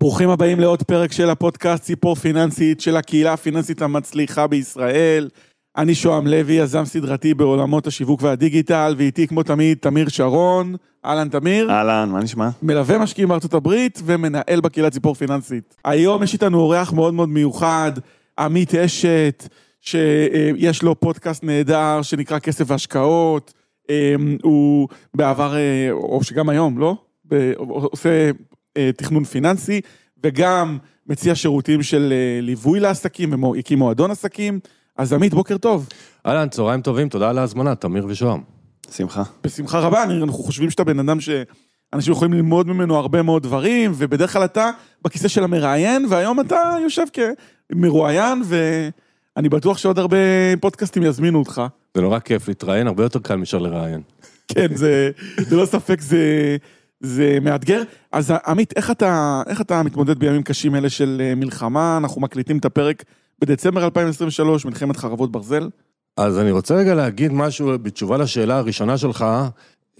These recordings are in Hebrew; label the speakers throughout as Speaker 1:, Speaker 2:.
Speaker 1: ברוכים הבאים לעוד פרק של הפודקאסט ציפור פיננסית של הקהילה הפיננסית המצליחה בישראל. אני שוהם לוי, יזם סדרתי בעולמות השיווק והדיגיטל, ואיתי כמו תמיד תמיר שרון. אהלן תמיר.
Speaker 2: אהלן, מה נשמע?
Speaker 1: מלווה משקיעים בארצות הברית ומנהל בקהילה ציפור פיננסית. היום יש איתנו אורח מאוד מאוד מיוחד, עמית אשת, שיש לו פודקאסט נהדר שנקרא כסף והשקעות. אמ, הוא בעבר, אה, או שגם היום, לא? עושה תכנון פיננסי, וגם מציע שירותים של אה, ליווי לעסקים, הקים מועדון עסקים. אז עמית, בוקר טוב.
Speaker 3: אהלן, צהריים טובים, תודה על ההזמנה, תמיר ושוהם.
Speaker 2: שמחה.
Speaker 1: בשמחה רבה, אנחנו חושבים שאתה בן אדם שאנשים יכולים ללמוד ממנו הרבה מאוד דברים, ובדרך כלל אתה בכיסא של המראיין, והיום אתה יושב כמרואיין, ואני בטוח שעוד הרבה פודקאסטים יזמינו אותך.
Speaker 3: זה נורא כיף להתראיין, הרבה יותר קל מאשר לראיין.
Speaker 1: כן, זה, זה לא ספק, זה, זה מאתגר. אז עמית, איך אתה, איך אתה מתמודד בימים קשים אלה של אה, מלחמה? אנחנו מקליטים את הפרק בדצמבר 2023, מלחמת חרבות ברזל.
Speaker 3: אז אני רוצה רגע להגיד משהו בתשובה לשאלה הראשונה שלך,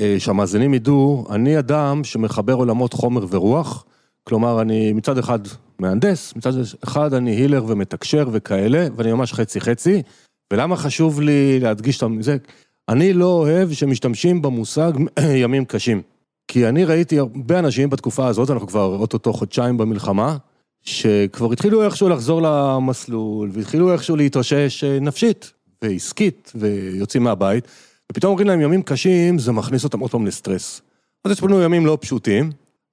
Speaker 3: אה, שהמאזינים ידעו, אני אדם שמחבר עולמות חומר ורוח, כלומר, אני מצד אחד מהנדס, מצד אחד אני הילר ומתקשר וכאלה, ואני ממש חצי-חצי, ולמה חשוב לי להדגיש את זה? אני לא אוהב שמשתמשים במושג ימים קשים. כי אני ראיתי הרבה אנשים בתקופה הזאת, אנחנו כבר אוטוטו חודשיים במלחמה, שכבר התחילו איכשהו לחזור למסלול, והתחילו איכשהו להתאושש אה, נפשית ועסקית, ויוצאים מהבית, ופתאום אומרים להם ימים קשים, זה מכניס אותם עוד פעם לסטרס. אז יש לנו ימים לא פשוטים,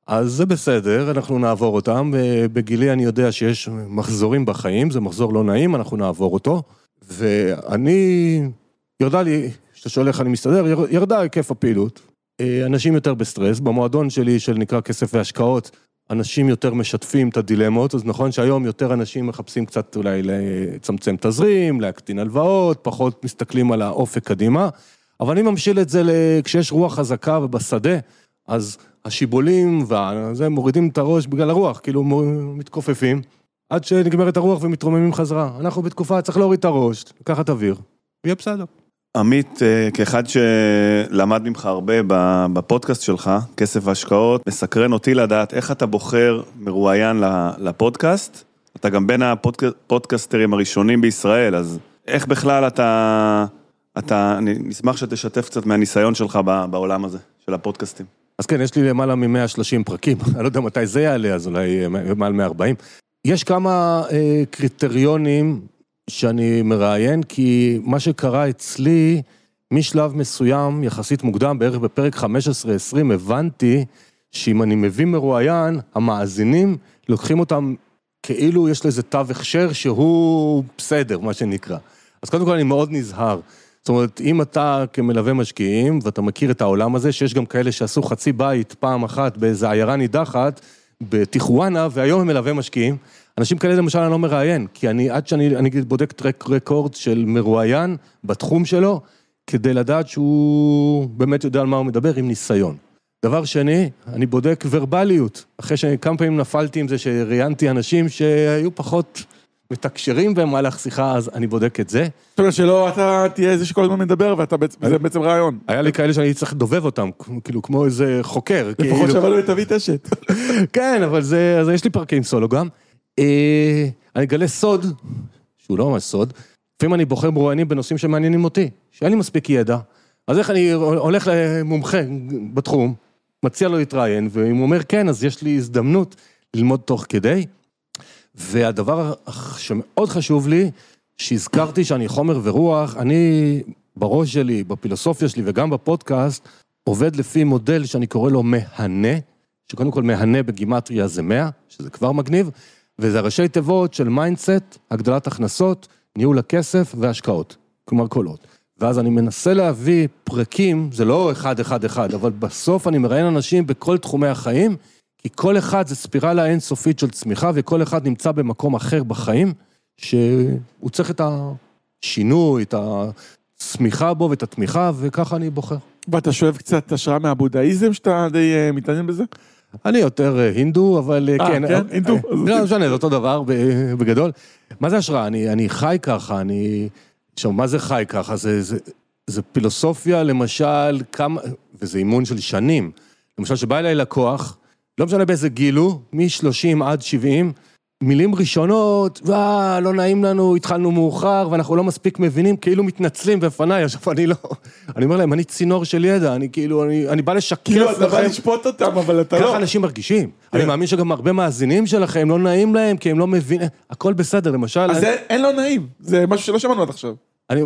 Speaker 3: אז זה בסדר, אנחנו נעבור אותם, ובגילי אני יודע שיש מחזורים בחיים, זה מחזור לא נעים, אנחנו נעבור אותו, ואני, ירדה לי, כשאתה שואל איך אני מסתדר, ירדה היקף הפעילות. אה, אנשים יותר בסטרס, במועדון שלי, של נקרא כסף והשקעות, אנשים יותר משתפים את הדילמות, אז נכון שהיום יותר אנשים מחפשים קצת אולי לצמצם תזרים, להקטין הלוואות, פחות מסתכלים על האופק קדימה, אבל אני ממשיל את זה כשיש רוח חזקה ובשדה, אז השיבולים וזה מורידים את הראש בגלל הרוח, כאילו מתכופפים, עד שנגמרת הרוח ומתרוממים חזרה. אנחנו בתקופה, צריך להוריד את הראש, לקחת אוויר, ויהיה בסדר.
Speaker 2: עמית, אה, כאחד שלמד ממך הרבה בפודקאסט שלך, כסף והשקעות, מסקרן אותי לדעת איך אתה בוחר מרואיין לפודקאסט. אתה גם בין הפודקסטרים הראשונים בישראל, אז איך בכלל אתה, אתה, אני נשמח שתשתף קצת מהניסיון שלך בעולם הזה, של הפודקאסטים.
Speaker 3: אז כן, יש לי למעלה מ-130 פרקים, אני לא יודע מתי זה יעלה, אז אולי מעל 140. יש כמה אה, קריטריונים שאני מראיין, כי מה שקרה אצלי, משלב מסוים, יחסית מוקדם, בערך בפרק 15-20, הבנתי שאם אני מביא מרואיין, המאזינים לוקחים אותם כאילו יש לזה תו הכשר שהוא בסדר, מה שנקרא. אז קודם כל אני מאוד נזהר. זאת אומרת, אם אתה כמלווה משקיעים, ואתה מכיר את העולם הזה, שיש גם כאלה שעשו חצי בית פעם אחת באיזה עיירה נידחת, בטיחואנה, והיום הם מלווה משקיעים, אנשים כאלה למשל אני לא מראיין, כי אני, עד שאני אני בודק טרק רקורד של מרואיין בתחום שלו, כדי לדעת שהוא באמת יודע על מה הוא מדבר עם ניסיון. דבר שני, אני בודק ורבליות. אחרי שכמה פעמים נפלתי עם זה שראיינתי אנשים שהיו פחות מתקשרים במהלך שיחה, אז אני בודק את זה.
Speaker 1: זאת אומרת שלא אתה תהיה זה שכל הזמן מדבר וזה בעצם רעיון.
Speaker 3: היה לי כאלה שאני צריך לדובב אותם, כאילו כמו איזה חוקר.
Speaker 1: לפחות כאילו. את אבית אשת.
Speaker 3: כן, אבל זה, אז יש לי פרקים סולו גם. אה, אני אגלה סוד, שהוא לא ממש סוד, לפעמים אני בוחר מרואיינים בנושאים שמעניינים אותי, שאין לי מספיק ידע. אז איך אני הולך למומחה בתחום, מציע לו להתראיין, ואם הוא אומר כן, אז יש לי הזדמנות ללמוד תוך כדי. והדבר שמאוד חשוב לי, שהזכרתי שאני חומר ורוח, אני בראש שלי, בפילוסופיה שלי וגם בפודקאסט, עובד לפי מודל שאני קורא לו מהנה, שקודם כל מהנה בגימטריה זה 100, שזה כבר מגניב, וזה ראשי תיבות של mindset, הגדלת הכנסות, ניהול הכסף והשקעות, כלומר קולות. ואז אני מנסה להביא פרקים, זה לא אחד, אחד, אחד, אבל בסוף אני מראיין אנשים בכל תחומי החיים, כי כל אחד זה ספירלה אינסופית של צמיחה, וכל אחד נמצא במקום אחר בחיים, שהוא צריך את השינוי, את הצמיחה בו ואת התמיכה, וככה אני בוחר.
Speaker 1: ואתה שואב קצת השראה מהבודהיזם, שאתה די uh, מתעניין בזה?
Speaker 3: אני יותר אה, הינדו, אבל
Speaker 1: 아, אה, כן. כן, הינדו.
Speaker 3: לא משנה, זה אותו דבר בגדול. מה זה השראה? אני, אני חי ככה, אני... עכשיו, מה זה חי ככה? זה, זה, זה פילוסופיה, למשל, כמה... וזה אימון של שנים. למשל, שבא אליי לקוח, לא משנה באיזה גיל הוא, מ-30 עד 70, מילים ראשונות, וואה, לא נעים לנו, התחלנו מאוחר, ואנחנו לא מספיק מבינים, כאילו מתנצלים בפניי, עכשיו אני לא... אני אומר להם, אני צינור של ידע, אני כאילו, אני, אני בא לשקף
Speaker 1: כאילו, אתה בא. לשפוט אותם, אבל אתה
Speaker 3: ככה
Speaker 1: לא.
Speaker 3: אנשים מרגישים. אני מאמין שגם הרבה מאזינים שלכם, לא נעים להם, כי הם לא מבינים, הכל בסדר, למשל...
Speaker 1: אז
Speaker 3: אני-
Speaker 1: זה- אין לו נעים, זה משהו שלא שמענו עד עכשיו.
Speaker 3: אני,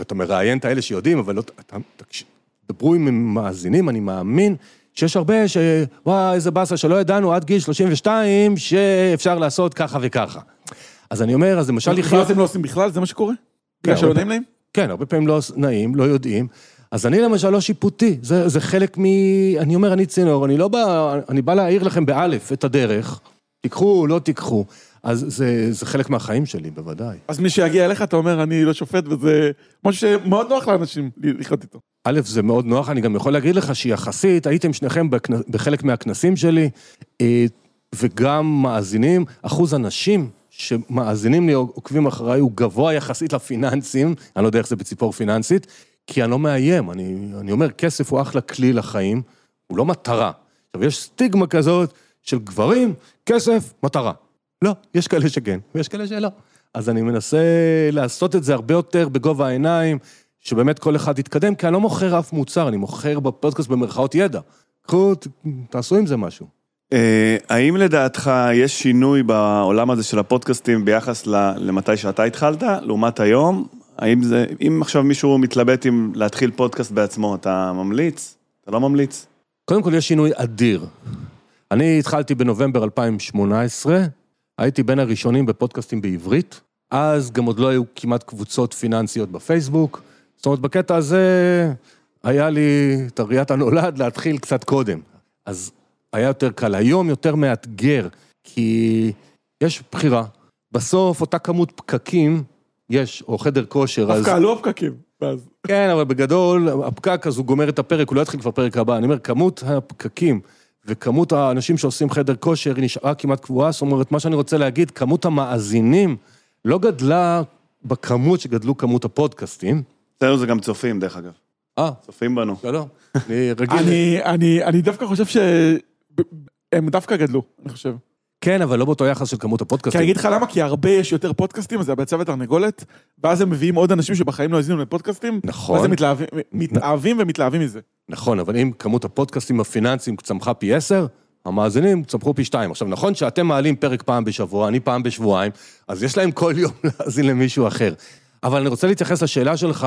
Speaker 3: אתה מראיין את האלה שיודעים, אבל לא, אתה, דברו עם מאזינים, אני מאמין שיש הרבה ש... וואי, איזה באסה שלא ידענו עד גיל 32 שאפשר לעשות ככה וככה. אז אני אומר, אז למשל לחיות...
Speaker 1: ואז הם לא עושים בכלל, זה מה שקורה?
Speaker 3: כן,
Speaker 1: שלא נעים להם?
Speaker 3: כן, הרבה פעמים לא נעים, לא יודעים. אז אני למשל לא שיפוטי, זה, זה חלק מ... אני אומר, אני צינור, אני לא בא... אני בא להעיר לכם באלף את הדרך, תיקחו, לא תיקחו. אז זה, זה חלק מהחיים שלי, בוודאי.
Speaker 1: אז מי שיגיע אליך, אתה אומר, אני לא שופט, וזה משהו שמאוד נוח לאנשים לחיות איתו.
Speaker 3: א', זה מאוד נוח, אני גם יכול להגיד לך שיחסית, הייתם שניכם בחלק מהכנסים שלי, אה, וגם מאזינים, אחוז אנשים שמאזינים לי, עוקבים אחריי, הוא גבוה יחסית לפיננסים, אני לא יודע איך זה בציפור פיננסית, כי אני לא מאיים, אני, אני אומר, כסף הוא אחלה כלי לחיים, הוא לא מטרה. עכשיו, יש סטיגמה כזאת של גברים, כסף, מטרה. לא, יש כאלה שכן, ויש כאלה שלא. אז אני מנסה לעשות את זה הרבה יותר בגובה העיניים, שבאמת כל אחד יתקדם, כי אני לא מוכר אף מוצר, אני מוכר בפודקאסט במרכאות ידע. קחו, תעשו עם זה משהו.
Speaker 2: אה, האם לדעתך יש שינוי בעולם הזה של הפודקאסטים ביחס למתי שאתה התחלת, לעומת היום? האם זה, אם עכשיו מישהו מתלבט אם להתחיל פודקאסט בעצמו, אתה ממליץ? אתה לא ממליץ?
Speaker 3: קודם כל, יש שינוי אדיר. אני התחלתי בנובמבר 2018, הייתי בין הראשונים בפודקאסטים בעברית, אז גם עוד לא היו כמעט קבוצות פיננסיות בפייסבוק. זאת אומרת, בקטע הזה היה לי את הראיית הנולד להתחיל קצת קודם. אז היה יותר קל. היום יותר מאתגר, כי יש בחירה. בסוף אותה כמות פקקים יש, או חדר כושר, אז...
Speaker 1: דווקא עלו הפקקים. ואז-
Speaker 3: כן, אבל בגדול, הפקק, אז הוא גומר את הפרק, הוא לא יתחיל כבר פרק הבא. אני אומר, כמות הפקקים וכמות האנשים שעושים חדר כושר היא נשארה כמעט קבועה, זאת אומרת, מה שאני רוצה להגיד, כמות המאזינים לא גדלה בכמות שגדלו כמות הפודקאסטים.
Speaker 2: אצלנו זה גם צופים, דרך אגב.
Speaker 3: אה,
Speaker 2: צופים בנו.
Speaker 3: שלום. אני רגיל...
Speaker 1: אני, אני, אני דווקא חושב שהם דווקא גדלו, אני חושב.
Speaker 3: כן, אבל לא באותו יחס של כמות
Speaker 1: כי
Speaker 3: הפודקאסטים.
Speaker 1: אני אגיד לך למה, כי הרבה יש יותר פודקאסטים, אז זה הביצה ותרנגולת, ואז הם מביאים עוד אנשים שבחיים לא האזינו לפודקאסטים,
Speaker 3: נכון.
Speaker 1: ואז הם מתלהבים, מתאהבים ומתלהבים מזה.
Speaker 3: נכון, אבל אם כמות הפודקאסטים הפיננסיים צמחה פי עשר, המאזינים צמחו פי שתיים. עכשיו, נכון שאתם מעלים פרק פעם בשבוע, אני פעם בשבועיים, אז יש להם כל יום להאזין למישהו אחר. אבל אני רוצה להתייחס לשאלה שלך,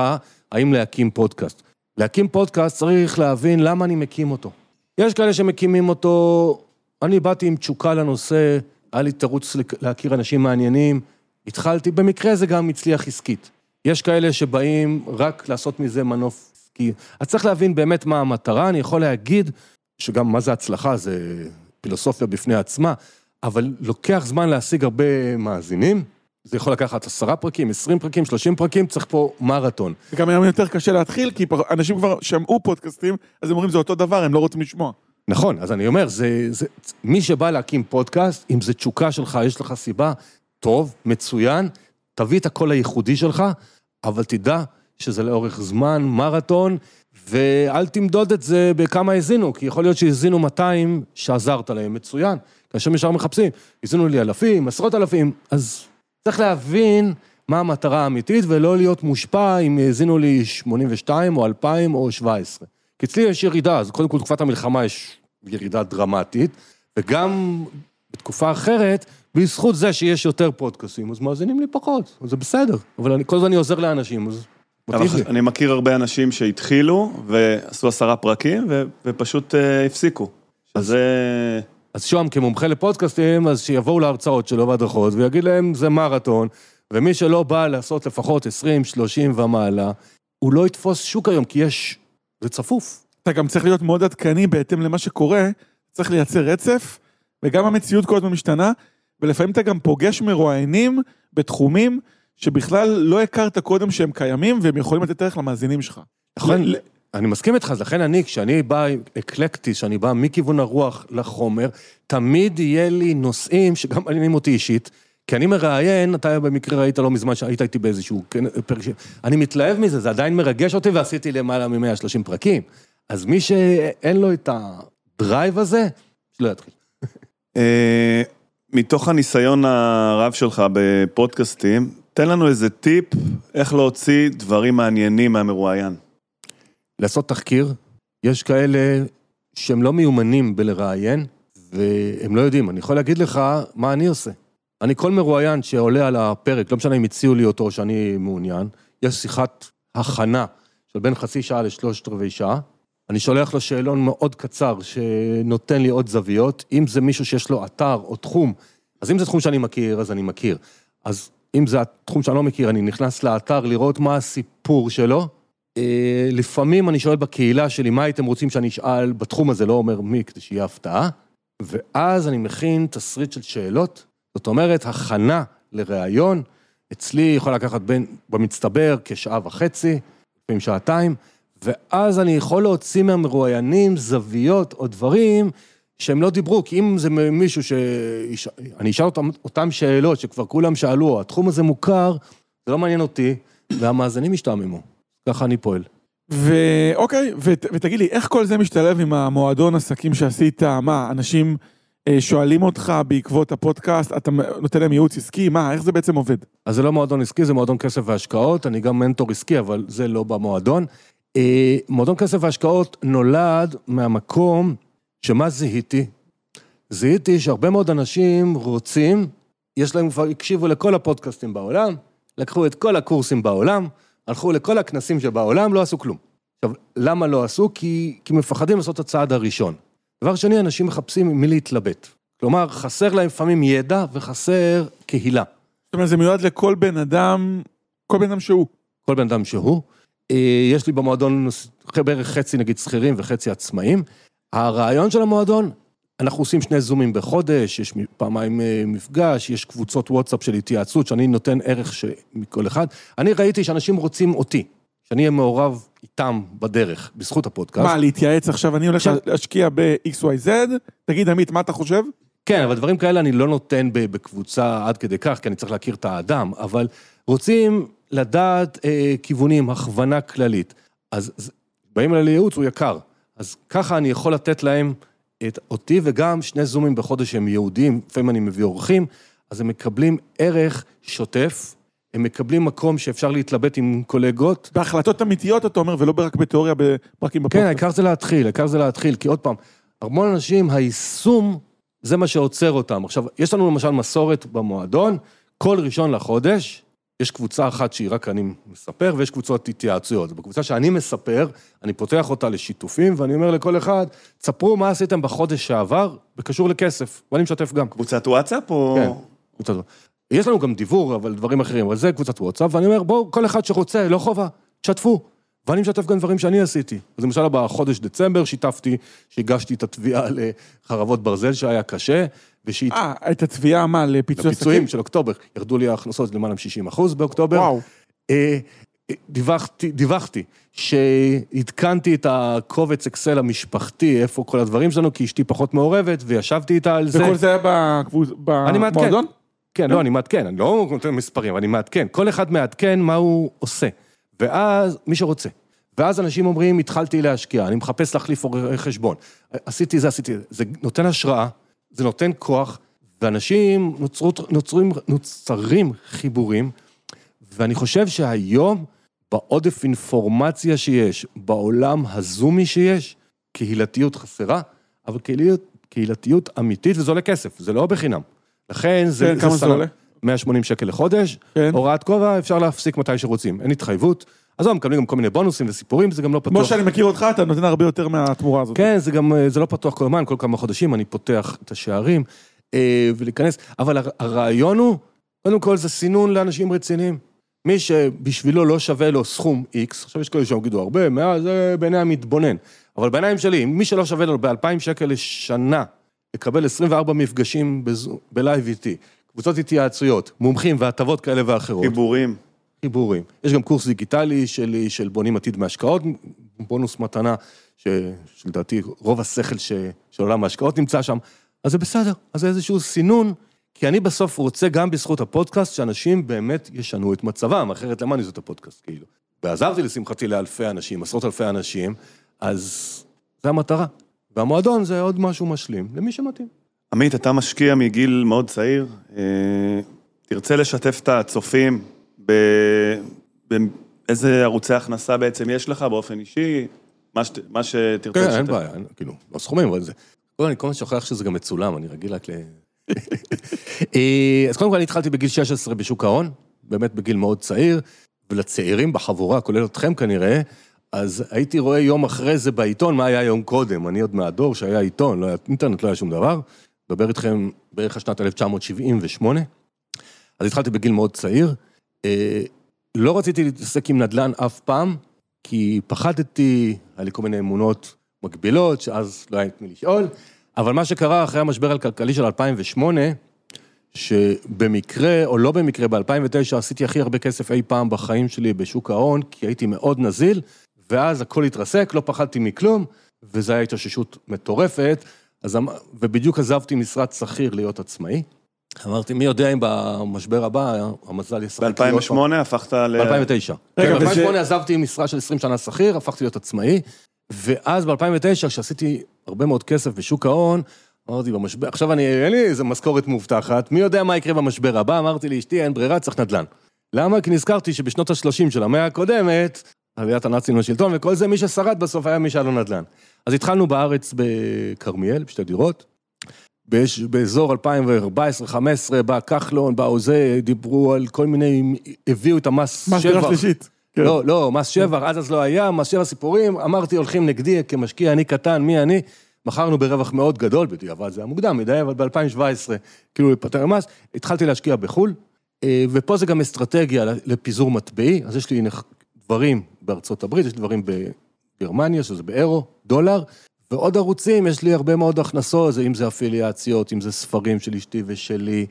Speaker 3: האם להקים פודקאסט. להקים פודקאסט צריך להבין למה אני מקים אותו. יש כאלה שמקימים אותו, אני באתי עם תשוקה לנושא, היה לי תירוץ להכיר אנשים מעניינים, התחלתי, במקרה זה גם הצליח עסקית. יש כאלה שבאים רק לעשות מזה מנוף עסקי. אז צריך להבין באמת מה המטרה, אני יכול להגיד שגם מה זה הצלחה, זה פילוסופיה בפני עצמה, אבל לוקח זמן להשיג הרבה מאזינים, זה יכול לקחת עשרה פרקים, עשרים פרקים, שלושים פרקים, צריך פה מרתון.
Speaker 1: וגם היום יותר קשה להתחיל, כי אנשים כבר שמעו פודקאסטים, אז הם אומרים זה אותו דבר, הם לא רוצים לשמוע.
Speaker 3: נכון, אז אני אומר, זה, זה, מי שבא להקים פודקאסט, אם זו תשוקה שלך, יש לך סיבה, טוב, מצוין, תביא את הקול הייחודי שלך, אבל תדע שזה לאורך זמן, מרתון, ואל תמדוד את זה בכמה האזינו, כי יכול להיות שהאזינו 200 שעזרת להם, מצוין. כאשר ישר מחפשים, האזינו לי אלפים, עשרות אלפים, אז צריך להבין מה המטרה האמיתית, ולא להיות מושפע אם האזינו לי 82 או 2,000 או 17. כי אצלי יש ירידה, אז קודם כל תקופת המלחמה יש ירידה דרמטית, וגם בתקופה אחרת, בזכות זה שיש יותר פודקאסים, אז מאזינים לי פחות, אז זה בסדר. אבל אני, כל הזמן אני עוזר לאנשים, אז.
Speaker 2: אני מכיר הרבה אנשים שהתחילו ועשו עשרה פרקים ו- ופשוט אה, הפסיקו. שזה...
Speaker 3: אז שוהם כמומחה לפודקאסטים, אז שיבואו להרצאות שלו והדרכות, ויגיד להם, זה מרתון, ומי שלא בא לעשות לפחות 20, 30 ומעלה, הוא לא יתפוס שוק היום, כי יש... זה צפוף.
Speaker 1: אתה גם צריך להיות מאוד עדכני בהתאם למה שקורה, צריך לייצר רצף, וגם המציאות כל הזמן משתנה, ולפעמים אתה גם פוגש מרואיינים בתחומים שבכלל לא הכרת קודם שהם קיימים, והם יכולים לתת ערך למאזינים שלך.
Speaker 3: נכון, אני מסכים איתך, אז לכן אני, כשאני בא אקלקטי, שאני בא מכיוון הרוח לחומר, תמיד יהיה לי נושאים שגם מעניינים אותי אישית, כי אני מראיין, אתה במקרה ראית לא מזמן שהיית איתי באיזשהו כן, פרק, אני מתלהב מזה, זה עדיין מרגש אותי ועשיתי למעלה מ-130 פרקים. אז מי שאין לו את הדרייב הזה, שלא יתחיל.
Speaker 2: אה, מתוך הניסיון הרב שלך בפודקאסטים, תן לנו איזה טיפ איך להוציא דברים מעניינים מהמרואיין.
Speaker 3: לעשות תחקיר, יש כאלה שהם לא מיומנים בלראיין, והם לא יודעים. אני יכול להגיד לך מה אני עושה. אני כל מרואיין שעולה על הפרק, לא משנה אם הציעו לי אותו או שאני מעוניין, יש שיחת הכנה של בין חצי שעה לשלושת רבעי שעה. אני שולח לו שאלון מאוד קצר שנותן לי עוד זוויות. אם זה מישהו שיש לו אתר או תחום, אז אם זה תחום שאני מכיר, אז אני מכיר. אז אם זה התחום שאני לא מכיר, אני נכנס לאתר לראות מה הסיפור שלו. אה, לפעמים אני שואל בקהילה שלי, מה הייתם רוצים שאני אשאל בתחום הזה, לא אומר מי, כדי שיהיה הפתעה. ואז אני מכין תסריט של שאלות. זאת אומרת, הכנה לראיון, אצלי יכול לקחת בין, במצטבר כשעה וחצי, לפעמים שעתיים, ואז אני יכול להוציא מהמרואיינים זוויות או דברים שהם לא דיברו, כי אם זה מישהו ש... אני אשאל אותם, אותם שאלות שכבר כולם שאלו, התחום הזה מוכר, זה לא מעניין אותי, והמאזינים ישתעממו. ככה אני פועל.
Speaker 1: ואוקיי, ות, ותגיד לי, איך כל זה משתלב עם המועדון עסקים שעשית? מה, אנשים אה, שואלים אותך בעקבות הפודקאסט, אתה נותן להם ייעוץ עסקי? מה, איך זה בעצם עובד?
Speaker 3: אז זה לא מועדון עסקי, זה מועדון כסף והשקעות, אני גם מנטור עסקי, אבל זה לא במועדון. אה, מועדון כסף והשקעות נולד מהמקום שמה זיהיתי? זיהיתי שהרבה מאוד אנשים רוצים, יש להם כבר, הקשיבו לכל הפודקאסטים בעולם, לקחו את כל הקורסים בעולם, הלכו לכל הכנסים שבעולם, לא עשו כלום. עכשיו, למה לא עשו? כי, כי מפחדים לעשות את הצעד הראשון. דבר שני, אנשים מחפשים מי להתלבט. כלומר, חסר להם לפעמים ידע וחסר קהילה.
Speaker 1: זאת אומרת, זה מיועד לכל בן אדם, כל בן אדם שהוא.
Speaker 3: כל בן אדם שהוא. אה, יש לי במועדון בערך חצי נגיד שכירים וחצי עצמאים. הרעיון של המועדון, אנחנו עושים שני זומים בחודש, יש פעמיים אה, מפגש, יש קבוצות וואטסאפ של התייעצות, שאני נותן ערך מכל אחד. אני ראיתי שאנשים רוצים אותי, שאני אהיה מעורב איתם בדרך, בזכות הפודקאסט.
Speaker 1: מה, להתייעץ עכשיו, אני הולך להשקיע ב-XYZ, תגיד, עמית, מה אתה חושב?
Speaker 3: כן, אבל דברים כאלה אני לא נותן בקבוצה עד כדי כך, כי אני צריך להכיר את האדם, אבל רוצים לדעת אה, כיוונים, הכוונה כללית. אז אז באים אליי לייעוץ, הוא יקר. אז ככה אני יכול לתת להם את אותי וגם שני זומים בחודש שהם ייעודיים, לפעמים אני מביא אורחים, אז הם מקבלים ערך שוטף, הם מקבלים מקום שאפשר להתלבט עם קולגות.
Speaker 1: בהחלטות אמיתיות, אתה אומר, ולא רק בתיאוריה, בפרקים בפודקאסט.
Speaker 3: כן, העיקר זה להתחיל, העיקר זה להתחיל, כי עוד פעם, המון אנשים, היישום, זה מה שעוצר אותם. עכשיו, יש לנו למשל מסורת במועדון, כל ראשון לחודש, יש קבוצה אחת שהיא רק אני מספר, ויש קבוצות התייעצויות. בקבוצה שאני מספר, אני פותח אותה לשיתופים, ואני אומר לכל אחד, תספרו מה עשיתם בחודש שעבר, בקשור לכסף, ואני משתף גם.
Speaker 2: קבוצת וואטסאפ או...
Speaker 3: כן, קבוצת... יש לנו גם דיבור, אבל דברים אחרים, אבל זה קבוצת וואטסאפ, ואני אומר, בואו, כל אחד שרוצה, לא חובה, תשתפו. ואני משתף גם דברים שאני עשיתי. אז למשל, בחודש דצמבר שיתפתי, שהגשתי את התביעה לחרבות ברזל שהיה קשה, ושהיא...
Speaker 1: אה, את התביעה, מה, לפיצוי עסקים?
Speaker 3: לפיצויים של אוקטובר, ירדו לי ההכנסות למעלה מ-60 אחוז באוקטובר.
Speaker 1: וואו.
Speaker 3: אה, אה, דיווחתי, דיווחתי שעדכנתי את הקובץ אקסל המשפחתי, איפה כל הדברים שלנו, כי אשתי פחות מעורבת, וישבתי איתה על זה.
Speaker 1: וכל זה היה בקבוצ-. במועדון?
Speaker 3: כן, לא, אני מעדכן, אני לא נותן מספרים, אבל אני מעדכן. כל אחד מעדכן מה הוא עושה. ואז, מי שרוצה. ואז אנשים אומרים, התחלתי להשקיע, אני מחפש להחליף חשבון. עשיתי זה, עשיתי זה. זה נותן השראה, זה נותן כוח, ואנשים נוצרות, נוצרים, נוצרים חיבורים, ואני חושב שהיום, בעודף אינפורמציה שיש, בעולם הזומי שיש, קהילתיות חסרה, אבל קהילתיות, קהילתיות אמיתית, וזה עולה כסף, זה לא בחינם. לכן זה...
Speaker 1: כן, כמה זה עולה?
Speaker 3: 180 שקל לחודש,
Speaker 1: כן.
Speaker 3: הוראת כובע, אפשר להפסיק מתי שרוצים, אין התחייבות. עזוב, מקבלים גם כל מיני בונוסים וסיפורים, זה גם לא פתוח.
Speaker 1: כמו שאני מכיר אותך, אתה נותן הרבה יותר מהתמורה הזאת.
Speaker 3: כן, זה גם, אה, זה לא פתוח כל הזמן, כל כמה חודשים אני פותח את השערים אה, ולהיכנס, אבל הר- הרעיון הוא, קודם כל זה סינון לאנשים רציניים. מי שבשבילו לא שווה לו סכום X, עכשיו יש כאלה שיגידו הרבה, מעל זה בעיני המתבונן, אבל בעיניים שלי, מי שלא שווה לו ב-2,000 שקל לשנה, לקבל 24 מפגשים ב live איתי, קבוצות התייעצויות, מומחים והטבות כאלה ואחרות.
Speaker 2: חיבורים.
Speaker 3: חיבורים. יש גם קורס דיגיטלי שלי, של בונים עתיד מהשקעות, בונוס מתנה, ש... שלדעתי רוב השכל ש... של עולם ההשקעות נמצא שם, אז זה בסדר, אז זה איזשהו סינון, כי אני בסוף רוצה גם בזכות הפודקאסט, שאנשים באמת ישנו את מצבם, אחרת למה אני עושה את הפודקאסט, כאילו? ועזרתי לשמחתי לאלפי אנשים, עשרות אלפי אנשים, אז זה המטרה. והמועדון זה עוד משהו משלים, למי שמתאים.
Speaker 2: עמית, אתה משקיע מגיל מאוד צעיר. אה, תרצה לשתף את הצופים באיזה ערוצי הכנסה בעצם יש לך באופן אישי? מה, שת, מה שתרצה
Speaker 3: כן,
Speaker 2: לשתף.
Speaker 3: אין בעיה, אין- כאילו, לא סכומים, אבל זה... קודם אני כל הזמן שוכח שזה גם מצולם, אני רגיל רק ל... אה, אז קודם כל, אני התחלתי בגיל 16 בשוק ההון, באמת בגיל מאוד צעיר, ולצעירים בחבורה, כולל אתכם כנראה, אז הייתי רואה יום אחרי זה בעיתון מה היה יום קודם. אני עוד מהדור שהיה עיתון, לא היה אינטרנט, לא היה שום דבר. מדבר איתכם בערך השנת 1978. אז התחלתי בגיל מאוד צעיר. אה, לא רציתי להתעסק עם נדל"ן אף פעם, כי פחדתי, היה לי כל מיני אמונות מגבילות, שאז לא היה את מי לשאול, אבל מה שקרה אחרי המשבר הכלכלי של 2008, שבמקרה או לא במקרה, ב-2009 עשיתי הכי הרבה כסף אי פעם בחיים שלי בשוק ההון, כי הייתי מאוד נזיל, ואז הכל התרסק, לא פחדתי מכלום, וזו הייתה התאוששות מטורפת, אז, אמ- ובדיוק עזבתי משרד שכיר להיות עצמאי. אמרתי, מי יודע אם במשבר הבא המזל ישחק לי עוד פעם.
Speaker 2: ב-2008 הפכת ל...
Speaker 3: ב-2009.
Speaker 1: רגע,
Speaker 3: רגע,
Speaker 1: וזה-
Speaker 3: ב-2008 עזבתי משרה של 20 שנה שכיר, הפכתי להיות עצמאי, ואז ב-2009, כשעשיתי הרבה מאוד כסף בשוק ההון, אמרתי במשבר, עכשיו אני, אין לי איזה משכורת מובטחת, מי יודע מה יקרה במשבר הבא? אמרתי לאשתי, אין ברירה, צריך נדל"ן. למה? כי נזכרתי שבשנות ה-30 של המאה הקודמת, עליית הנאצים לשלטון וכל זה, מי ששרד בסוף היה מי שהיה לו נדל"ן. אז התחלנו בארץ בכרמיאל, בשתי דירות. באזור 2014-2015 בא כחלון, באו זה, דיברו על כל מיני, הביאו את המס
Speaker 1: מה שדירה
Speaker 3: שבח.
Speaker 1: שלישית. כן.
Speaker 3: לא, לא, מס שבח, עד אז לא היה, מס שבח סיפורים, אמרתי, הולכים נגדי כמשקיע, אני קטן, מי אני? מכרנו ברווח מאוד גדול, בדיעבד זה היה מוקדם מדי, אבל ב-2017, כאילו, להיפטר ממס, התחלתי להשקיע בחו"ל, אה, ופה זה גם אסטרטגיה לפיזור מטבעי, אז יש לי דברים בארצות הברית, יש לי דברים בגרמניה, שזה באירו, דולר, ועוד ערוצים, יש לי הרבה מאוד הכנסות, זה- אם זה אפיליאציות, אם זה ספרים של אשתי ושלי.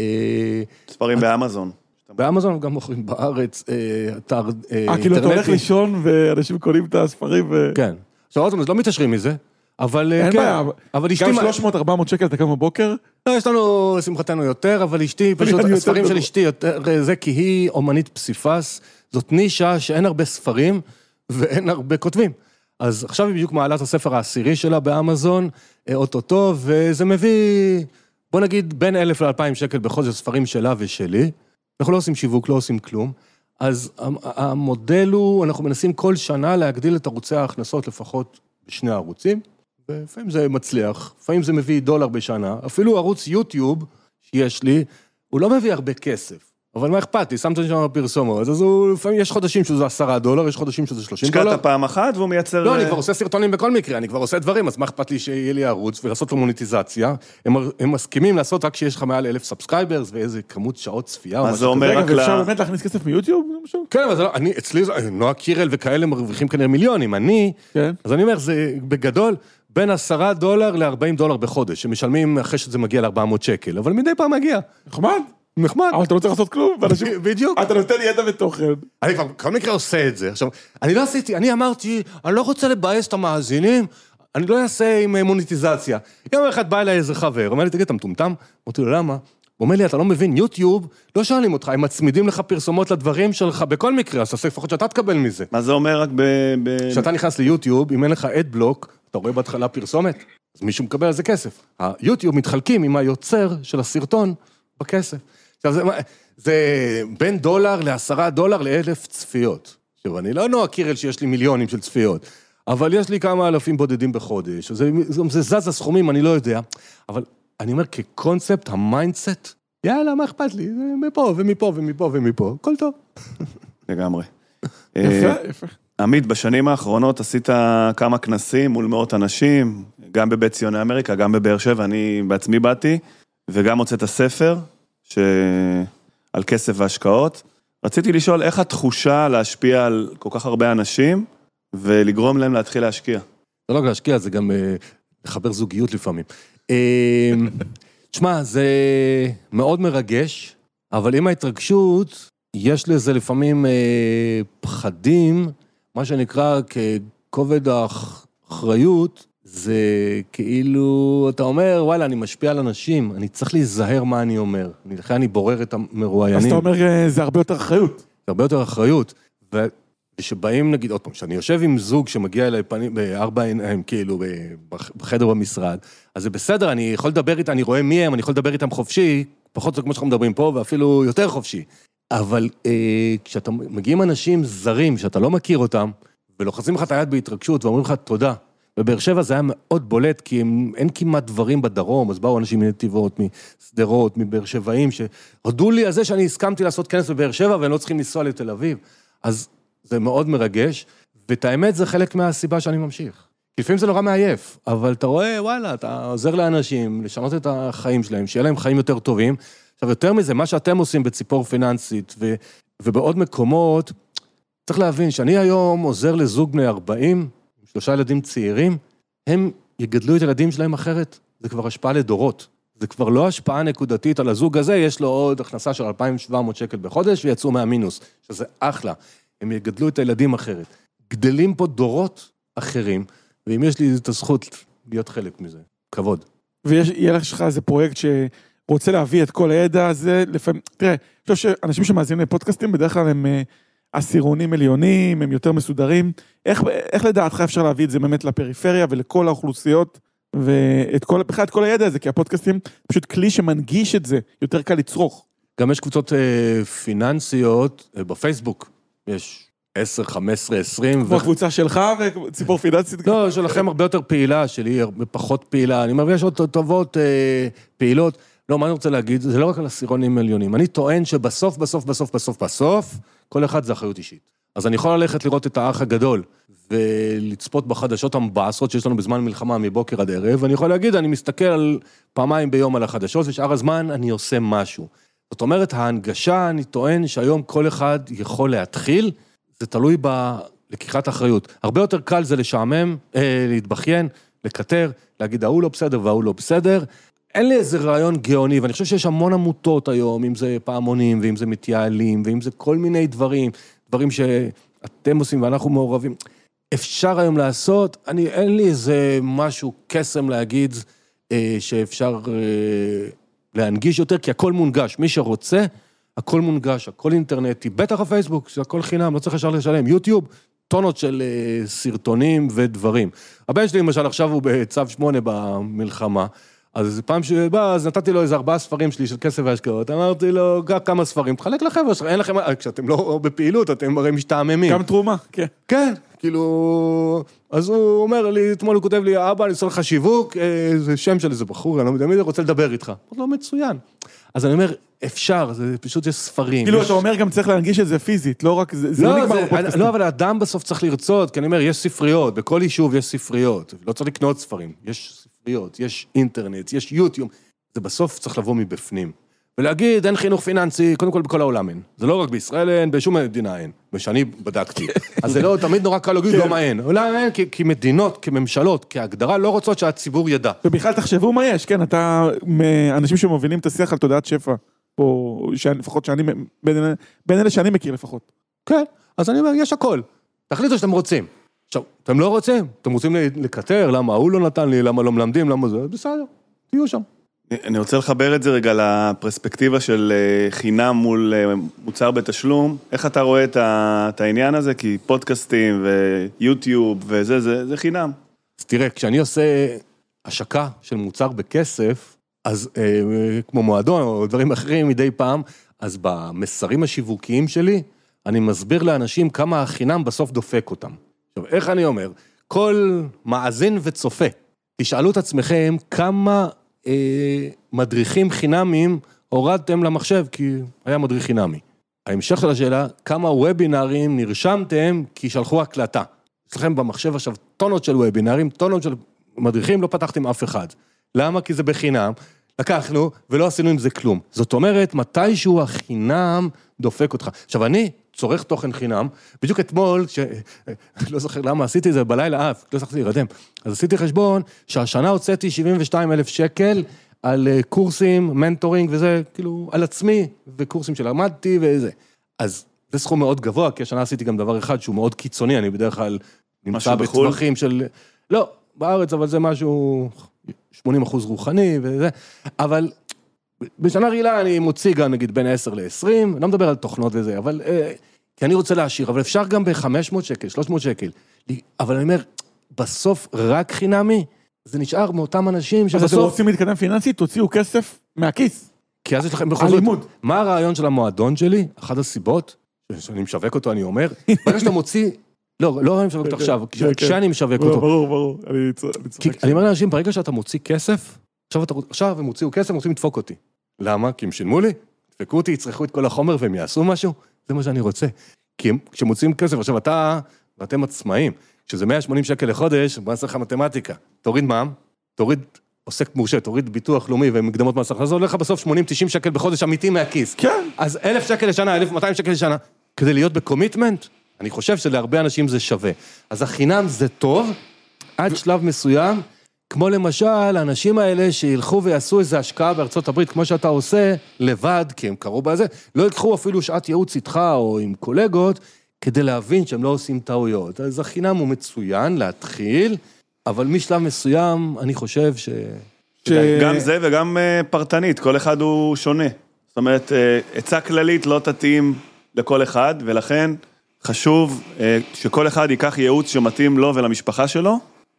Speaker 3: אה,
Speaker 2: ספרים באמזון.
Speaker 3: באמזון גם מוכרים בארץ, אה, אתר אה,
Speaker 1: אה, כאילו אתה הולך
Speaker 3: אינטרנטי.
Speaker 1: לישון ואנשים קונים את הספרים ו...
Speaker 3: כן. עכשיו עוד פעם, אז לא מתעשרים מזה, אבל אה,
Speaker 1: אין
Speaker 3: כן.
Speaker 1: בעיה.
Speaker 3: אבל אשתי...
Speaker 1: גם
Speaker 3: מה-
Speaker 1: 300-400 שקל אתה קם בבוקר?
Speaker 3: לא, יש לנו, לשמחתנו, יותר, אבל אשתי, פשוט, הספרים של. אשתי יותר זה, כי היא אומנית פסיפס, זאת נישה שאין הרבה ספרים ואין הרבה כותבים. אז עכשיו היא בדיוק מעלה את הספר העשירי שלה באמזון, אה, אוטוטו, וזה מביא, בוא נגיד, בין אלף לאלפיים שקל בכל זאת ספרים שלה ושלי. אנחנו לא עושים שיווק, לא עושים כלום. אז המ- המודל הוא, אנחנו מנסים כל שנה להגדיל את ערוצי ההכנסות לפחות בשני הערוצים, ולפעמים זה מצליח, לפעמים זה מביא דולר בשנה, אפילו ערוץ יוטיוב שיש לי, הוא לא מביא הרבה כסף. אבל מה אכפת לי, שמתי שם פרסומות, אז הוא, לפעמים יש חודשים שזה עשרה דולר, יש חודשים שזה שלושים דולר.
Speaker 2: השקעת פעם אחת והוא מייצר...
Speaker 3: לא, אני
Speaker 2: אה,
Speaker 3: כבר עושה סרטונים בכל מקרה, אני כבר עושה דברים, אז מה אכפת לי שיהיה לי ערוץ ולעשות לו monetization? הם, הם מסכימים לעשות רק כשיש לך מעל אלף subscribers ואיזה כמות שעות צפייה. או
Speaker 2: מה
Speaker 3: משהו
Speaker 2: זה אומר? רק ל-
Speaker 1: באמת להכניס כסף מיוטיוב? למשל?
Speaker 3: כן, אבל זה לא, אני, אצלי, נועה קירל וכאלה מרוויחים כנראה מיליונים, אני,
Speaker 1: כן.
Speaker 3: אז אני אומר, זה בגדול בין עשרה דולר ל-40 דולר בחודש, שמשלמים אחרי שזה מגיע ל-400 שקל, אבל מדי פעם מגיע.
Speaker 1: נחמד.
Speaker 3: נחמד.
Speaker 1: אבל אתה לא צריך לעשות כלום, ואנשים...
Speaker 3: בדיוק.
Speaker 1: אתה נותן ידע ותוכן.
Speaker 3: אני כבר בכל מקרה עושה את זה. עכשיו, אני לא עשיתי, אני אמרתי, אני לא רוצה לבאס את המאזינים, אני לא אעשה עם אה, מוניטיזציה. יום אחד בא אליי איזה חבר, אומר לי, תגיד, אתה מטומטם? אמרתי לו, למה? הוא אומר לי, אתה לא מבין, יוטיוב, לא שואלים אותך, הם מצמידים לך פרסומות לדברים שלך בכל מקרה, אז תעשה לפחות שאתה תקבל מזה.
Speaker 2: מה זה אומר רק ב... ב-
Speaker 3: כשאתה נכנס ליוטיוב, אם אין לך אדבלוק, אתה רואה בהתחלה פרסומת, אז מישהו מקבל על זה כסף. היוטיוב מתחלקים עם היוצר של הסרטון בכסף. עכשיו, זה, זה בין דולר לעשרה דולר לאלף צפיות. עכשיו, אני לא נועה קירל שיש לי מיליונים של צפיות, אבל יש לי כמה אלפים בודדים בחודש. זה, זה, זה זז הסכומים, אני לא יודע. אבל אני אומר, כקונספט, ה mindset, יאללה, מה אכפת לי? זה מפה ומפה ומפה ומפה, הכל טוב.
Speaker 2: לגמרי. אה,
Speaker 1: יפה, יפה.
Speaker 2: עמית, בשנים האחרונות עשית כמה כנסים מול מאות אנשים, גם בבית ציוני אמריקה, גם בבאר שבע, אני בעצמי באתי, וגם הוצאת ספר ש... על כסף והשקעות. רציתי לשאול, איך התחושה להשפיע על כל כך הרבה אנשים ולגרום להם להתחיל להשקיע?
Speaker 3: זה לא רק להשקיע, זה גם אה, לחבר זוגיות לפעמים. אה, תשמע, זה מאוד מרגש, אבל עם ההתרגשות, יש לזה לפעמים אה, פחדים, מה שנקרא ככובד האחריות, זה כאילו, אתה אומר, וואלה, אני משפיע על אנשים, אני צריך להיזהר מה אני אומר. לכן אני בורר את
Speaker 1: אז
Speaker 3: המרואיינים.
Speaker 1: אתה אומר, אה, זה הרבה יותר אחריות.
Speaker 3: זה הרבה יותר אחריות. ושבאים, נגיד, עוד פעם, כשאני יושב עם זוג שמגיע אליי פנים, בארבע עיניים, כאילו, בחדר במשרד, אז זה בסדר, אני יכול לדבר איתם, אני רואה מי הם, אני יכול לדבר איתם חופשי, פחות או כמו שאנחנו מדברים פה, ואפילו יותר חופשי. אבל אה, כשאתה מגיעים אנשים זרים, שאתה לא מכיר אותם, ולוחצים לך את היד בהתרגשות ואומרים לך תודה. בבאר שבע זה היה מאוד בולט, כי הם, אין כמעט דברים בדרום, אז באו אנשים מנתיבות, משדרות, מבאר שבעים, שהודו לי על זה שאני הסכמתי לעשות כנס בבאר שבע והם לא צריכים לנסוע לתל אביב. אז זה מאוד מרגש, ואת האמת זה חלק מהסיבה שאני ממשיך. כי לפעמים זה נורא מעייף, אבל אתה רואה, וואלה, אתה עוזר לאנשים לשנות את החיים שלהם, שיהיה להם חיים יותר טובים. עכשיו, יותר מזה, מה שאתם עושים בציפור פיננסית ו, ובעוד מקומות, צריך להבין שאני היום עוזר לזוג בני 40, שלושה ילדים צעירים, הם יגדלו את הילדים שלהם אחרת. זה כבר השפעה לדורות. זה כבר לא השפעה נקודתית על הזוג הזה, יש לו עוד הכנסה של 2,700 שקל בחודש ויצאו מהמינוס, שזה אחלה. הם יגדלו את הילדים אחרת. גדלים פה דורות אחרים, ואם יש לי את הזכות להיות חלק מזה, כבוד.
Speaker 1: ויהיה לך איזה פרויקט שרוצה להביא את כל הידע הזה, לפעמים, תראה, אני חושב שאנשים שמאזינים לפודקאסטים, בדרך כלל הם אה, עשירונים עליונים, הם יותר מסודרים. איך, איך לדעתך אפשר להביא את זה באמת לפריפריה ולכל האוכלוסיות, ואת כל, בכלל את כל הידע הזה, כי הפודקאסטים פשוט כלי שמנגיש את זה, יותר קל לצרוך.
Speaker 3: גם יש קבוצות אה, פיננסיות אה, בפייסבוק, יש 10, 15, 20.
Speaker 1: כמו הקבוצה שלך וציפור פיננסית.
Speaker 3: לא, שלכם הרבה יותר פעילה, שלי הרבה פחות פעילה. אני אומר, ויש עוד טובות אה, פעילות. לא, מה אני רוצה להגיד? זה לא רק על עשירונים עליונים. אני טוען שבסוף, בסוף, בסוף, בסוף, בסוף, כל אחד זה אחריות אישית. אז אני יכול ללכת לראות את האח הגדול ולצפות בחדשות המבאסות שיש לנו בזמן מלחמה מבוקר עד ערב, ואני יכול להגיד, אני מסתכל על פעמיים ביום על החדשות, ושאר הזמן אני עושה משהו. זאת אומרת, ההנגשה, אני טוען שהיום כל אחד יכול להתחיל, זה תלוי בלקיחת אחריות. הרבה יותר קל זה לשעמם, אה, להתבכיין, לקטר, להגיד ההוא לא בסדר וההוא לא בסדר. אין לי איזה רעיון גאוני, ואני חושב שיש המון עמותות היום, אם זה פעמונים, ואם זה מתייעלים, ואם זה כל מיני דברים, דברים שאתם עושים ואנחנו מעורבים. אפשר היום לעשות, אני, אין לי איזה משהו, קסם להגיד אה, שאפשר אה, להנגיש יותר, כי הכל מונגש. מי שרוצה, הכל מונגש, הכל אינטרנטי, בטח הפייסבוק, זה הכל חינם, לא צריך ישר לשלם. יוטיוב, טונות של אה, סרטונים ודברים. הבן שלי למשל עכשיו הוא בצו 8 במלחמה. אז פעם שהוא בא, אז נתתי לו איזה ארבעה ספרים שלי של כסף והשקעות, אמרתי לו, גם כמה ספרים, תחלק לחבר'ה שלך, אין לכם, כשאתם לא בפעילות, אתם הרי משתעממים.
Speaker 1: גם תרומה, כן.
Speaker 3: כן, כאילו... אז הוא אומר לי, אתמול הוא כותב לי, אבא, אני עושה לך שיווק, אה, זה שם של איזה בחור, אני לא יודע מי זה, רוצה לדבר איתך. אמרתי לו, מצוין. אז אני אומר, אפשר, זה פשוט יש ספרים.
Speaker 1: כאילו. אתה אומר גם צריך להנגיש את זה פיזית, לא רק, זה, זה לא, לא נגמר בפודקאסטים.
Speaker 3: לא, אבל האדם בסוף צריך לרצות, כי אני אומר, יש ספריות, בכל יישוב יש ספריות, לא צריך לקנות ספרים, יש ספריות, יש אינטרנט, יש יוטיוב, זה בסוף צריך לבוא מבפנים. ולהגיד, אין חינוך פיננסי, קודם כל בכל העולם אין. זה לא רק בישראל אין, בשום מדינה אין, ושאני בדקתי. אז זה לא, תמיד נורא קל להגיד, למה אין. אולי אין, כי, כי מדינות, כממשלות, כהגדרה, לא רוצות שהציבור ידע.
Speaker 1: ובכלל תחשבו מה יש, כן, אתה, אנשים שמובילים את השיח על תודעת שפע, או לפחות שאני, בין, בין אלה שאני מכיר לפחות.
Speaker 3: כן, אז אני אומר, יש הכל. תחליטו שאתם רוצים. עכשיו, אתם לא רוצים, אתם רוצים לקטר, למה ההוא לא נתן לי, למה לא מלמדים, למה זה, בסדר, תהיו שם.
Speaker 2: אני רוצה לחבר את זה רגע לפרספקטיבה של אה, חינם מול אה, מוצר בתשלום. איך אתה רואה את העניין הזה? כי פודקאסטים ויוטיוב וזה, זה, זה חינם.
Speaker 3: אז תראה, כשאני עושה השקה של מוצר בכסף, אז אה, כמו מועדון או דברים אחרים מדי פעם, אז במסרים השיווקיים שלי, אני מסביר לאנשים כמה החינם בסוף דופק אותם. עכשיו, איך אני אומר? כל מאזין וצופה, תשאלו את עצמכם כמה אה, מדריכים חינמים הורדתם למחשב, כי היה מדריך חינמי. ההמשך של השאלה, כמה וובינארים נרשמתם כי שלחו הקלטה. יש לכם במחשב עכשיו טונות של וובינארים, טונות של מדריכים, לא פתחתם אף אחד. למה? כי זה בחינם. לקחנו ולא עשינו עם זה כלום. זאת אומרת, מתישהו החינם דופק אותך. עכשיו, אני צורך תוכן חינם, בדיוק אתמול, ש... לא זוכר למה עשיתי את זה בלילה, אה, לא הצלחתי להירדם. אז עשיתי חשבון שהשנה הוצאתי 72 אלף שקל על אה, קורסים, מנטורינג וזה, כאילו, על עצמי, וקורסים שלמדתי וזה. אז זה סכום מאוד גבוה, כי השנה עשיתי גם דבר אחד שהוא מאוד קיצוני, אני בדרך כלל נמצא בטווחים של... לא, בארץ, אבל זה משהו 80 אחוז רוחני וזה, אבל בשנה רגילה אני מוציא גם נגיד בין 10 ל-20, לא מדבר על תוכנות וזה, אבל אה, כי אני רוצה להשאיר, אבל אפשר גם ב-500 שקל, 300 שקל. אבל אני אומר, בסוף רק חינמי, זה נשאר מאותם אנשים
Speaker 1: אז אתם
Speaker 3: שבסוף...
Speaker 1: רוצים להתקדם פיננסית, תוציאו כסף מהכיס.
Speaker 3: כי אז יש לכם בכל זאת... מה הרעיון של המועדון שלי? אחת הסיבות, שאני משווק אותו, אני אומר, ברגע שאתה מוציא... לא, לא אני משווק אותו עכשיו,
Speaker 1: כן, כן.
Speaker 3: כשאני משווק
Speaker 1: ברור,
Speaker 3: אותו.
Speaker 1: ברור, ברור, אני צוחק.
Speaker 3: אני אומר לאנשים, ברגע שאתה מוציא כסף, עכשיו, הם הוציאו כסף, הם רוצים לדפוק אותי. למה? כי הם שילמו לי, דפקו אותי, יצרכו את כל החומר והם יעשו משהו? זה מה שאני רוצה. כי כשמוציאים כסף, עכשיו אתה, ואתם עצמאים, שזה 180 שקל לחודש, בוא נעשה לך מתמטיקה. תוריד מע"מ, תוריד עוסק מורשה, תוריד ביטוח לאומי ומקדמות מס הכנסה, זה הולך לך בסוף 80-90 שקל בחודש אמיתי מהכיס.
Speaker 1: כן.
Speaker 3: אז אלף שקל לשנה, 1,200 שקל לשנה, כדי להיות בקומיטמנט, אני חושב שלהרבה אנשים זה שווה. אז החינם זה טוב, עד שלב מסוים, כמו למשל, האנשים האלה שילכו ויעשו איזו השקעה בארצות הברית, כמו שאתה עושה, לבד, כי הם קראו בזה, לא יקחו אפילו שעת ייעוץ איתך או עם קולגות, כדי להבין שהם לא עושים טעויות. אז החינם הוא מצוין להתחיל, אבל משלב מסוים, אני חושב ש...
Speaker 1: ש-
Speaker 2: גם זה וגם אה, פרטנית, כל אחד הוא שונה. זאת אומרת, אה, עצה כללית לא תתאים לכל אחד, ולכן חשוב אה, שכל אחד ייקח ייעוץ שמתאים לו ולמשפחה שלו,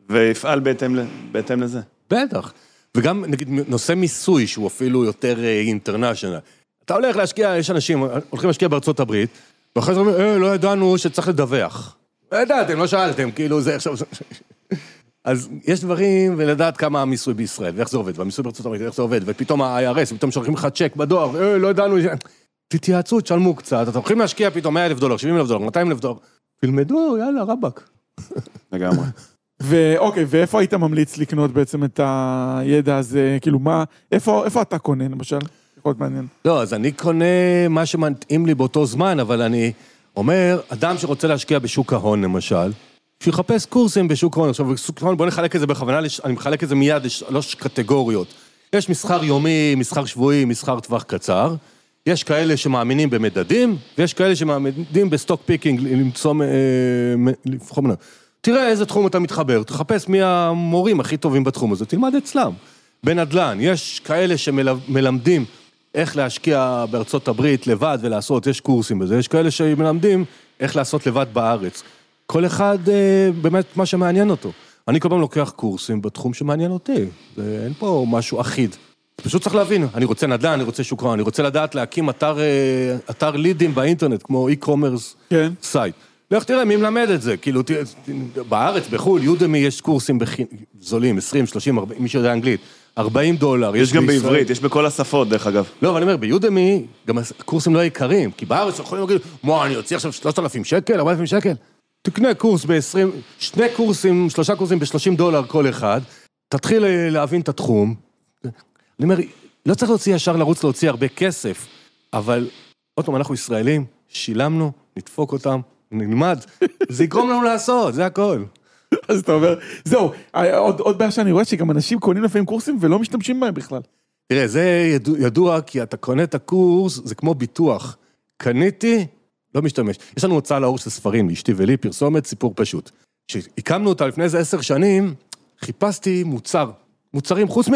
Speaker 2: ויפעל בהתאם, בהתאם לזה.
Speaker 3: בטח. וגם, נגיד, נושא מיסוי, שהוא אפילו יותר אינטרנשיונל. אתה הולך להשקיע, יש אנשים, הולכים להשקיע בארצות הברית, ואחרי זה אומרים, אה, לא ידענו שצריך לדווח. לא ידעתם, לא שאלתם, כאילו, זה עכשיו... אז יש דברים, ולדעת כמה המיסוי בישראל, ואיך זה עובד, והמיסוי בארצות הברית, ואיך זה עובד, ופתאום ה-IRS, ופתאום שולחים לך צ'ק בדואר, אה, לא ידענו... תתייעצו, תשלמו קצת, אתם הולכים להשקיע פתאום 100 אלף דולר, 70 אלף דולר, 200 אלף דולר, תלמדו, יאללה, רבאק.
Speaker 2: לגמרי.
Speaker 1: ואוקיי, ואיפה היית ממליץ לקנות בעצם את הידע הזה? כאילו, מה, איפה, איפה אתה קונה, למשל? יכול להיות מעניין.
Speaker 3: לא, אז אני קונה מה שמתאים לי באותו זמן, אבל אני אומר, אדם שרוצה להשקיע בשוק ההון, למשל, שיחפש קורסים בשוק ההון. עכשיו, בשוק ההון, בוא נחלק את זה בכוונה, אני מחלק את זה מיד לשלוש קטגוריות. יש מסחר יומי, מסחר שבועי, מסחר טווח קצר. יש כאלה שמאמינים במדדים, ויש כאלה שמאמינים ב stock picking, למצוא, אה, לבחור מנהל. תראה איזה תחום אתה מתחבר, תחפש מי המורים הכי טובים בתחום הזה, תלמד אצלם. בנדל"ן, יש כאלה שמלמדים איך להשקיע בארצות הברית לבד ולעשות, יש קורסים בזה, יש כאלה שמלמדים איך לעשות לבד בארץ. כל אחד אה, באמת מה שמעניין אותו. אני כל פעם לוקח קורסים בתחום שמעניין אותי, אין פה משהו אחיד. פשוט צריך להבין, אני רוצה נדל"ן, אני רוצה שוק ההון, אני רוצה לדעת להקים אתר, אה, אתר לידים באינטרנט, כמו e-commerce
Speaker 1: כן.
Speaker 3: site. לך תראה מי מלמד את זה, כאילו, תראה, בארץ, בחו"ל, יודמי יש קורסים בכי- זולים, 20, 30, 40, מי שיודע אנגלית, 40 דולר.
Speaker 2: יש גם
Speaker 3: בישראל-
Speaker 2: בעברית, יש בכל השפות, דרך אגב.
Speaker 3: לא, אבל אני אומר, ביודמי, גם הקורסים לא יקרים, כי בארץ יכולים להגיד, מה, אני אוציא עכשיו 3,000 שקל, 4,000 שקל? תקנה קורס ב-20, שני קורסים, שלושה קורסים ב-30 דולר כל אחד, תתחיל אה, להבין את התחום. אני אומר, לא צריך להוציא ישר לרוץ להוציא הרבה כסף, אבל עוד פעם, אנחנו ישראלים, שילמנו, נדפוק אותם, נלמד, זה יגרום לנו לעשות, זה הכל.
Speaker 1: אז אתה אומר, זהו, עוד, עוד בעיה שאני רואה שגם אנשים קונים לפעמים קורסים ולא משתמשים בהם בכלל.
Speaker 3: תראה, זה ידוע, ידוע כי אתה קונה את הקורס, זה כמו ביטוח. קניתי, לא משתמש. יש לנו הוצאה לאור של ספרים, לאשתי ולי, פרסומת, סיפור פשוט. כשהקמנו אותה לפני איזה עשר שנים, חיפשתי מוצר. מוצרים, חוץ מ...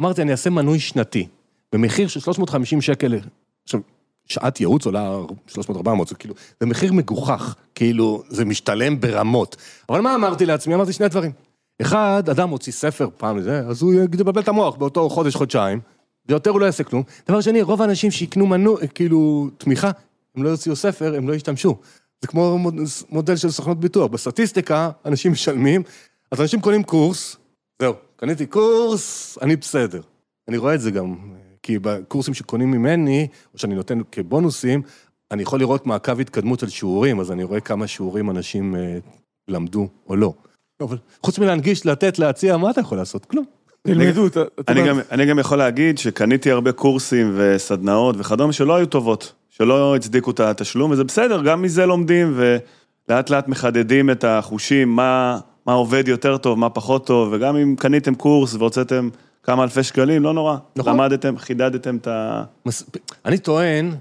Speaker 3: אמרתי, אני אעשה מנוי שנתי, במחיר של 350 שקל. עכשיו, שעת ייעוץ עולה 300-400, זה כאילו, זה מחיר מגוחך, כאילו, זה משתלם ברמות. אבל מה אמרתי לעצמי? אמרתי שני דברים. אחד, אדם מוציא ספר פעם זה, אז הוא יבלבל את המוח באותו חודש, חודשיים, ויותר הוא לא יעשה כלום. דבר שני, רוב האנשים שיקנו מנו, כאילו, תמיכה, הם לא יוציאו ספר, הם לא ישתמשו. זה כמו מוד- מודל של סוכנות ביטוח. בסטטיסטיקה, אנשים משלמים, אז אנשים קונים קורס, זהו, קניתי קורס, אני בסדר. אני רואה את זה גם, כי בקורסים שקונים ממני, או שאני נותן כבונוסים, אני יכול לראות מעקב התקדמות של שיעורים, אז אני רואה כמה שיעורים אנשים אה, למדו או לא. אבל חוץ מלהנגיש, לתת, להציע, מה אתה יכול לעשות? כלום.
Speaker 1: תלמדו, אתה
Speaker 2: גם, אני גם יכול להגיד שקניתי הרבה קורסים וסדנאות וכדומה שלא היו טובות, שלא הצדיקו את התשלום, וזה בסדר, גם מזה לומדים ולאט לאט מחדדים את החושים, מה, מה עובד יותר טוב, מה פחות טוב, וגם אם קניתם קורס והוצאתם כמה אלפי שקלים, לא נורא.
Speaker 3: נכון.
Speaker 2: למדתם, חידדתם את ה...
Speaker 3: מס... אני טוען,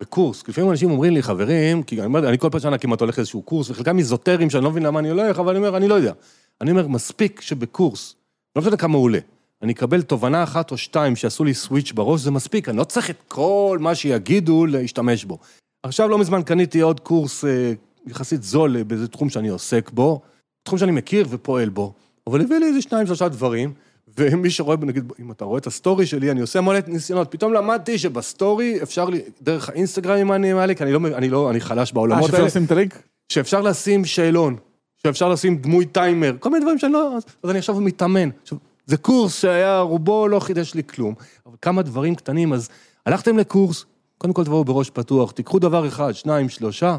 Speaker 3: בקורס, לפעמים אנשים אומרים לי, חברים, כי אני, אני כל פעם שנה כמעט הולך לאיזשהו קורס, וחלקם איזוטריים שאני לא מבין למה אני הולך, אבל אני אומר, אני לא יודע. אני אומר, מספיק שבקורס, לא משנה כמה הוא עולה, אני אקבל תובנה אחת או שתיים שיעשו לי switch בראש, זה מספיק, אני לא צריך את כל מה שיגידו להשתמש בו. עכשיו לא מזמן קניתי עוד קורס אה, יחסית זול אה, באיזה תחום שאני עוסק בו, תחום שאני מכיר ופועל בו, אבל הביא לי איזה שניים, שלושה דברים, ומי שרואה, נגיד, אם אתה רואה את ה story שלי, אני עושה מלא ניסיונות, פתאום למדתי שב story אפשר לי, דרך האינסטגרם אם אני מעלה, כי אני לא, אני לא, אני חלש
Speaker 1: אה,
Speaker 3: בעולמות
Speaker 1: שאפשר
Speaker 3: האלה,
Speaker 1: לשים את הלינק?
Speaker 3: שאפשר לשים שאלון, שאפשר לשים דמוי טיימר, כל מיני דברים שאני לא... אז, אז אני עכשיו מתאמן. עכשיו, זה קורס שהיה, רובו לא חידש לי כלום, אבל כמה דברים קטנים, אז הלכתם לקורס, קודם כל תבואו בראש פתוח, תיקחו דבר אחד, שניים, שלושה,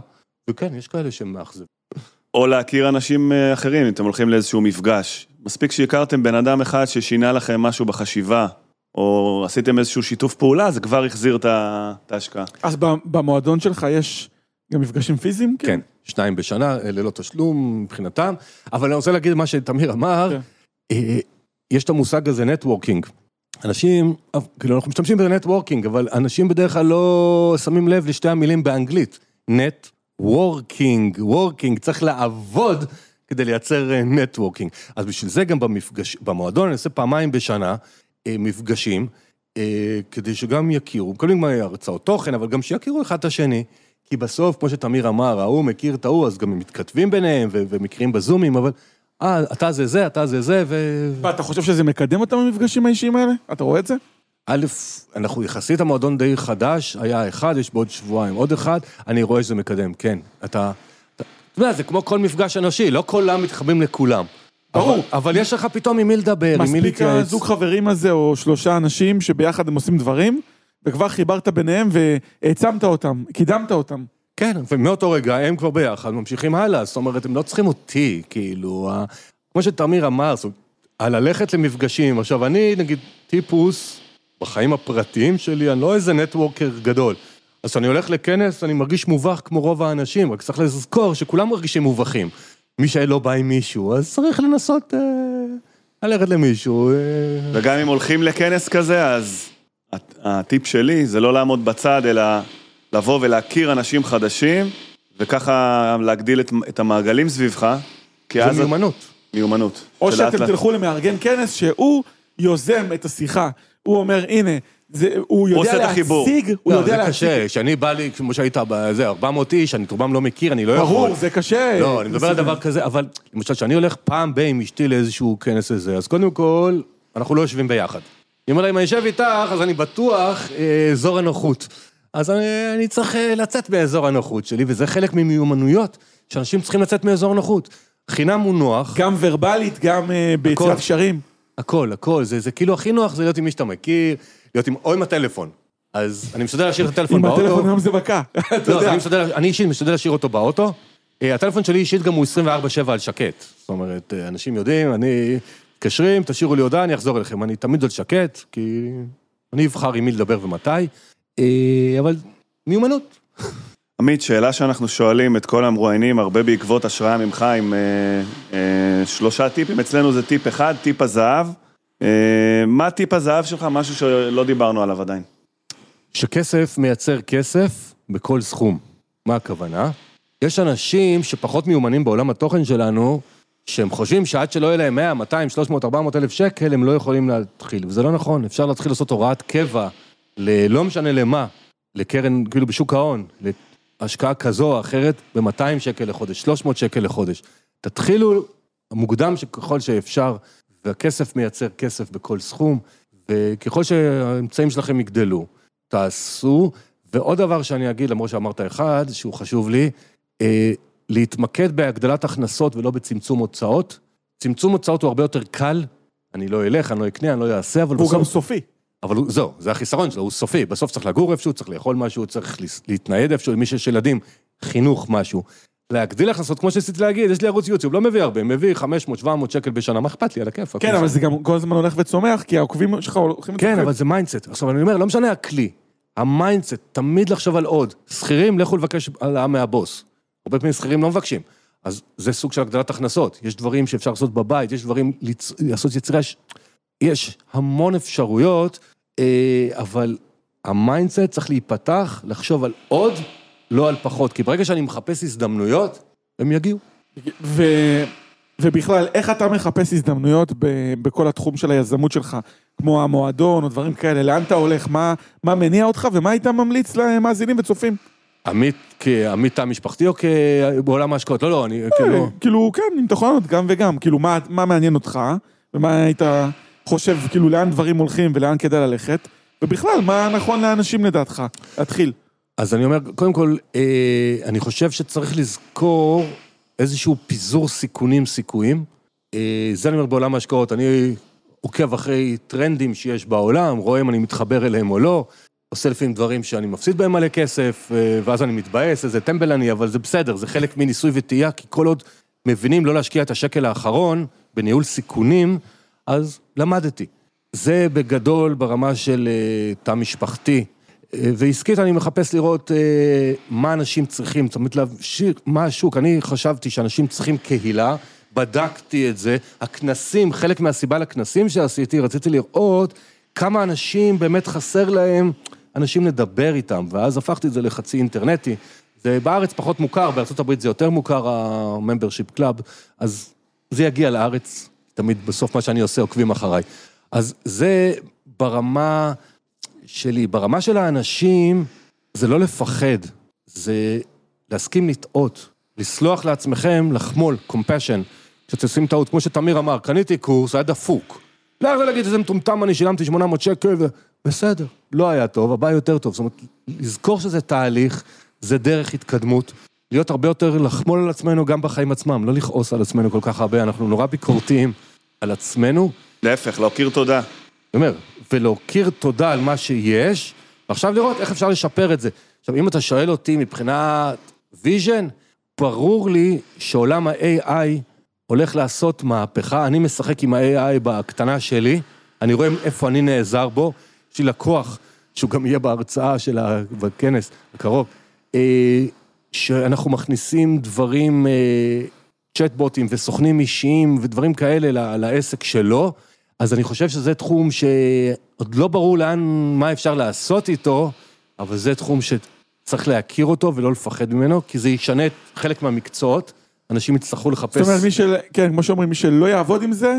Speaker 3: וכן, יש כאלה שהם מאכזבים.
Speaker 2: או להכיר אנשים אה, אחרים, אם אתם הולכים לאיזשהו מפגש. מספיק שהכרתם בן אדם אחד ששינה לכם משהו בחשיבה, או עשיתם איזשהו שיתוף פעולה, זה כבר החזיר את ההשקעה.
Speaker 1: אז במועדון שלך יש גם מפגשים פיזיים?
Speaker 3: כן, שניים בשנה, אה, ללא תשלום מבחינתם, אבל אני רוצה להגיד מה שתמיר אמר,
Speaker 1: כן.
Speaker 3: אה, יש את המושג הזה networking. אנשים, כאילו אנחנו משתמשים בזה networking, אבל אנשים בדרך כלל לא שמים לב לשתי המילים באנגלית. Net working, working, צריך לעבוד כדי לייצר networking. אז בשביל זה גם במפגש, במועדון אני עושה פעמיים בשנה אה, מפגשים, אה, כדי שגם יכירו, מקבלים הרצאות תוכן, אבל גם שיכירו אחד את השני. כי בסוף, כמו שתמיר אמר, ההוא מכיר את ההוא, אז גם הם מתכתבים ביניהם ומכירים בזומים, אבל אה, אתה זה זה, אתה זה זה, ו...
Speaker 1: ואתה חושב שזה מקדם אותם במפגשים האישיים האלה? אתה רואה את זה?
Speaker 3: א', אנחנו יחסית המועדון די חדש, היה אחד, יש בעוד שבועיים עוד אחד, אני רואה שזה מקדם, כן. אתה, אתה, יודע, זה כמו כל מפגש אנושי, לא כולם מתחברים לכולם.
Speaker 1: ברור.
Speaker 3: אבל, אבל יש לך פתאום עם מי לדבר, עם מי
Speaker 1: מספיק
Speaker 3: להתייעץ.
Speaker 1: הזוג חברים הזה, או שלושה אנשים שביחד הם עושים דברים, וכבר חיברת ביניהם והעצמת אותם, קידמת אותם.
Speaker 3: כן, ומאותו רגע הם כבר ביחד, ממשיכים הלאה, זאת אומרת, הם לא צריכים אותי, כאילו, כמו שתמיר אמר, זאת אומרת, על ללכת למפגשים. עכשיו, אני, נגיד, טיפוס, בחיים הפרטיים שלי, אני לא איזה נטוורקר גדול. אז כשאני הולך לכנס, אני מרגיש מובך כמו רוב האנשים, רק צריך לזכור שכולם מרגישים מובכים. מי שלא בא עם מישהו, אז צריך לנסות אה, ללכת למישהו. אה,
Speaker 2: וגם אם הולכים לכנס כזה, אז הט- הטיפ שלי זה לא לעמוד בצד, אלא לבוא ולהכיר אנשים חדשים, וככה להגדיל את, את המעגלים סביבך, כי
Speaker 3: זה
Speaker 2: אז... את-
Speaker 3: מיומנות.
Speaker 2: מיומנות.
Speaker 1: או שאתם
Speaker 2: לאט-
Speaker 1: תלכו למארגן כנס שהוא יוזם את השיחה. הוא אומר, הנה, זה, הוא יודע
Speaker 2: עושה את החיבור.
Speaker 1: להציג, הוא
Speaker 3: לא,
Speaker 1: יודע
Speaker 3: זה
Speaker 1: להציג.
Speaker 3: קשה, כשאני בא לי, כמו שהיית בזה, 400 איש, אני את רובם לא מכיר, אני לא יכול.
Speaker 1: ברור, זה קשה.
Speaker 3: לא, אני מדבר על דבר כזה, אבל למשל, כשאני הולך פעם ב- עם אשתי לאיזשהו כנס הזה, אז קודם כל, אנחנו לא יושבים ביחד. היא אומרת, אם אני יושב איתך, אז אני בטוח אה, אזור הנוחות. אז אני, אני צריך אה, לצאת מאזור הנוחות שלי, וזה חלק ממיומנויות, שאנשים צריכים לצאת מאזור הנוחות. חינם הוא נוח,
Speaker 1: גם ורבלית, גם אה, ביצירת. קשרים.
Speaker 3: הכל, הכל, זה, זה כאילו הכי נוח זה להיות עם מי שאתה מכיר, להיות עם, או עם הטלפון. אז אני משתדל להשאיר את הטלפון
Speaker 1: עם
Speaker 3: באוטו.
Speaker 1: הטלפון היום זה מכה. אתה
Speaker 3: לא,
Speaker 1: יודע.
Speaker 3: אני משתדל, אני אישית משתדל להשאיר אותו באוטו. אה, הטלפון שלי אישית גם הוא 24/7 על שקט. זאת אומרת, אה, אנשים יודעים, אני... מתקשרים, תשאירו לי הודעה, אני אחזור אליכם. אני תמיד על שקט, כי אני אבחר עם מי לדבר ומתי. אה, אבל מיומנות.
Speaker 2: עמית, שאלה שאנחנו שואלים את כל המרואיינים, הרבה בעקבות השראה ממך עם אה, אה, שלושה טיפים, אצלנו זה טיפ אחד, טיפ הזהב. אה, מה טיפ הזהב שלך? משהו שלא דיברנו עליו עדיין.
Speaker 3: שכסף מייצר כסף בכל סכום. מה הכוונה? יש אנשים שפחות מיומנים בעולם התוכן שלנו, שהם חושבים שעד שלא יהיה להם 100, 200, 300, 400 אלף שקל, הם לא יכולים להתחיל. וזה לא נכון, אפשר להתחיל לעשות הוראת קבע, ל- לא משנה למה, לקרן, כאילו בשוק ההון, להשקעה כזו או אחרת, ב-200 שקל לחודש, 300 שקל לחודש. תתחילו מוקדם ככל שאפשר, והכסף מייצר כסף בכל סכום, וככל שהאמצעים שלכם יגדלו, תעשו. ועוד דבר שאני אגיד, למרות שאמרת אחד, שהוא חשוב לי, אה, להתמקד בהגדלת הכנסות ולא בצמצום הוצאות. צמצום הוצאות הוא הרבה יותר קל, אני לא אלך, אני לא אקנה, אני לא אעשה, אבל
Speaker 1: והוא
Speaker 3: בסוף...
Speaker 1: גם סופי.
Speaker 3: אבל הוא, זהו, זה החיסרון שלו, הוא סופי. בסוף צריך לגור איפשהו, צריך לאכול משהו, צריך להתנייד איפשהו, למי שיש ילדים, חינוך משהו. להגדיל הכנסות, כמו שניסיתי להגיד, יש לי ערוץ יוטיוב, לא מביא הרבה, מביא 500-700 שקל בשנה, מה אכפת לי, על הכיף.
Speaker 1: כן, אבל זה גם כל הזמן הולך וצומח, כי העוקבים שלך הולכים
Speaker 3: כן. אבל זה mindset. עכשיו, אני אומר, לא משנה הכלי, ה mindset, תמיד לחשוב על עוד. שכירים, לכו לבקש העלאה מהבוס. הרבה פעמים שכירים לא מבקשים. אז זה סוג של הגדלת הכנסות. יש דברים שאפשר לעשות בבית, יש דברים. לעשות יצירה, יש... המון אפשרויות, אבל ה mindset צריך להיפתח, לחשוב על עוד, לא על פחות. כי ברגע שאני מחפש הזדמנויות, הם יגיעו.
Speaker 1: ו... ובכלל, איך אתה מחפש הזדמנויות ב... בכל התחום של היזמות שלך, כמו המועדון או דברים כאלה, לאן אתה הולך, מה, מה מניע אותך ומה היית ממליץ למאזינים וצופים?
Speaker 3: עמית כעמית תא משפחתי או כבעולם ההשקעות? לא, לא, אני כאילו...
Speaker 1: כאילו, כן, אם אתה יכול לענות גם וגם, כאילו, מה, מה מעניין אותך, ומה היית חושב, כאילו, לאן דברים הולכים ולאן כדאי ללכת, ובכלל, מה נכון לאנשים לדעתך? להתחיל.
Speaker 3: אז אני אומר, קודם כל, אה, אני חושב שצריך לזכור איזשהו פיזור סיכונים סיכויים. אה, זה אני אומר בעולם ההשקעות, אני עוקב אחרי טרנדים שיש בעולם, רואה אם אני מתחבר אליהם או לא, עושה לפעמים דברים שאני מפסיד בהם מלא כסף, אה, ואז אני מתבאס, איזה טמבל אני, אבל זה בסדר, זה חלק מניסוי וטעייה, כי כל עוד מבינים לא להשקיע את השקל האחרון בניהול סיכונים, אז למדתי. זה בגדול ברמה של אה, תא משפחתי. אה, ועסקית אני מחפש לראות אה, מה אנשים צריכים, זאת אומרת, להמשיך, מה השוק. אני חשבתי שאנשים צריכים קהילה, בדקתי את זה. הכנסים, חלק מהסיבה לכנסים שעשיתי, רציתי לראות כמה אנשים באמת חסר להם אנשים לדבר איתם, ואז הפכתי את זה לחצי אינטרנטי. זה בארץ פחות מוכר, בארה"ב זה יותר מוכר, ה-membership club, אז זה יגיע לארץ, תמיד בסוף מה שאני עושה עוקבים אחריי. אז זה ברמה שלי, ברמה של האנשים, זה לא לפחד, זה להסכים לטעות, לסלוח לעצמכם, לחמול, compassion. כשאתם עושים טעות, כמו שתמיר אמר, קניתי קורס, היה דפוק. לא יכול להגיד איזה מטומטם אני, שילמתי 800 שקל, ו... בסדר, לא היה טוב, הבא יותר טוב. זאת אומרת, לזכור שזה תהליך, זה דרך התקדמות. להיות הרבה יותר לחמול על עצמנו גם בחיים עצמם, לא לכעוס על עצמנו כל כך הרבה, אנחנו נורא ביקורתיים על עצמנו.
Speaker 2: להפך, להכיר תודה.
Speaker 3: אני אומר, ולהכיר תודה על מה שיש, ועכשיו לראות איך אפשר לשפר את זה. עכשיו, אם אתה שואל אותי מבחינת vision, ברור לי שעולם ה-AI הולך לעשות מהפכה, אני משחק עם ה-AI בקטנה שלי, אני רואה איפה אני נעזר בו, יש לי לקוח, שהוא גם יהיה בהרצאה של ה... בכנס הקרוב, אה, שאנחנו מכניסים דברים, אה, צ'טבוטים וסוכנים אישיים ודברים כאלה לעסק שלו, אז אני חושב שזה תחום שעוד לא ברור לאן, מה אפשר לעשות איתו, אבל זה תחום שצריך להכיר אותו ולא לפחד ממנו, כי זה ישנה את חלק מהמקצועות, אנשים יצטרכו לחפש...
Speaker 1: זאת אומרת, מי של... כן, כמו שאומרים, מי שלא יעבוד עם זה,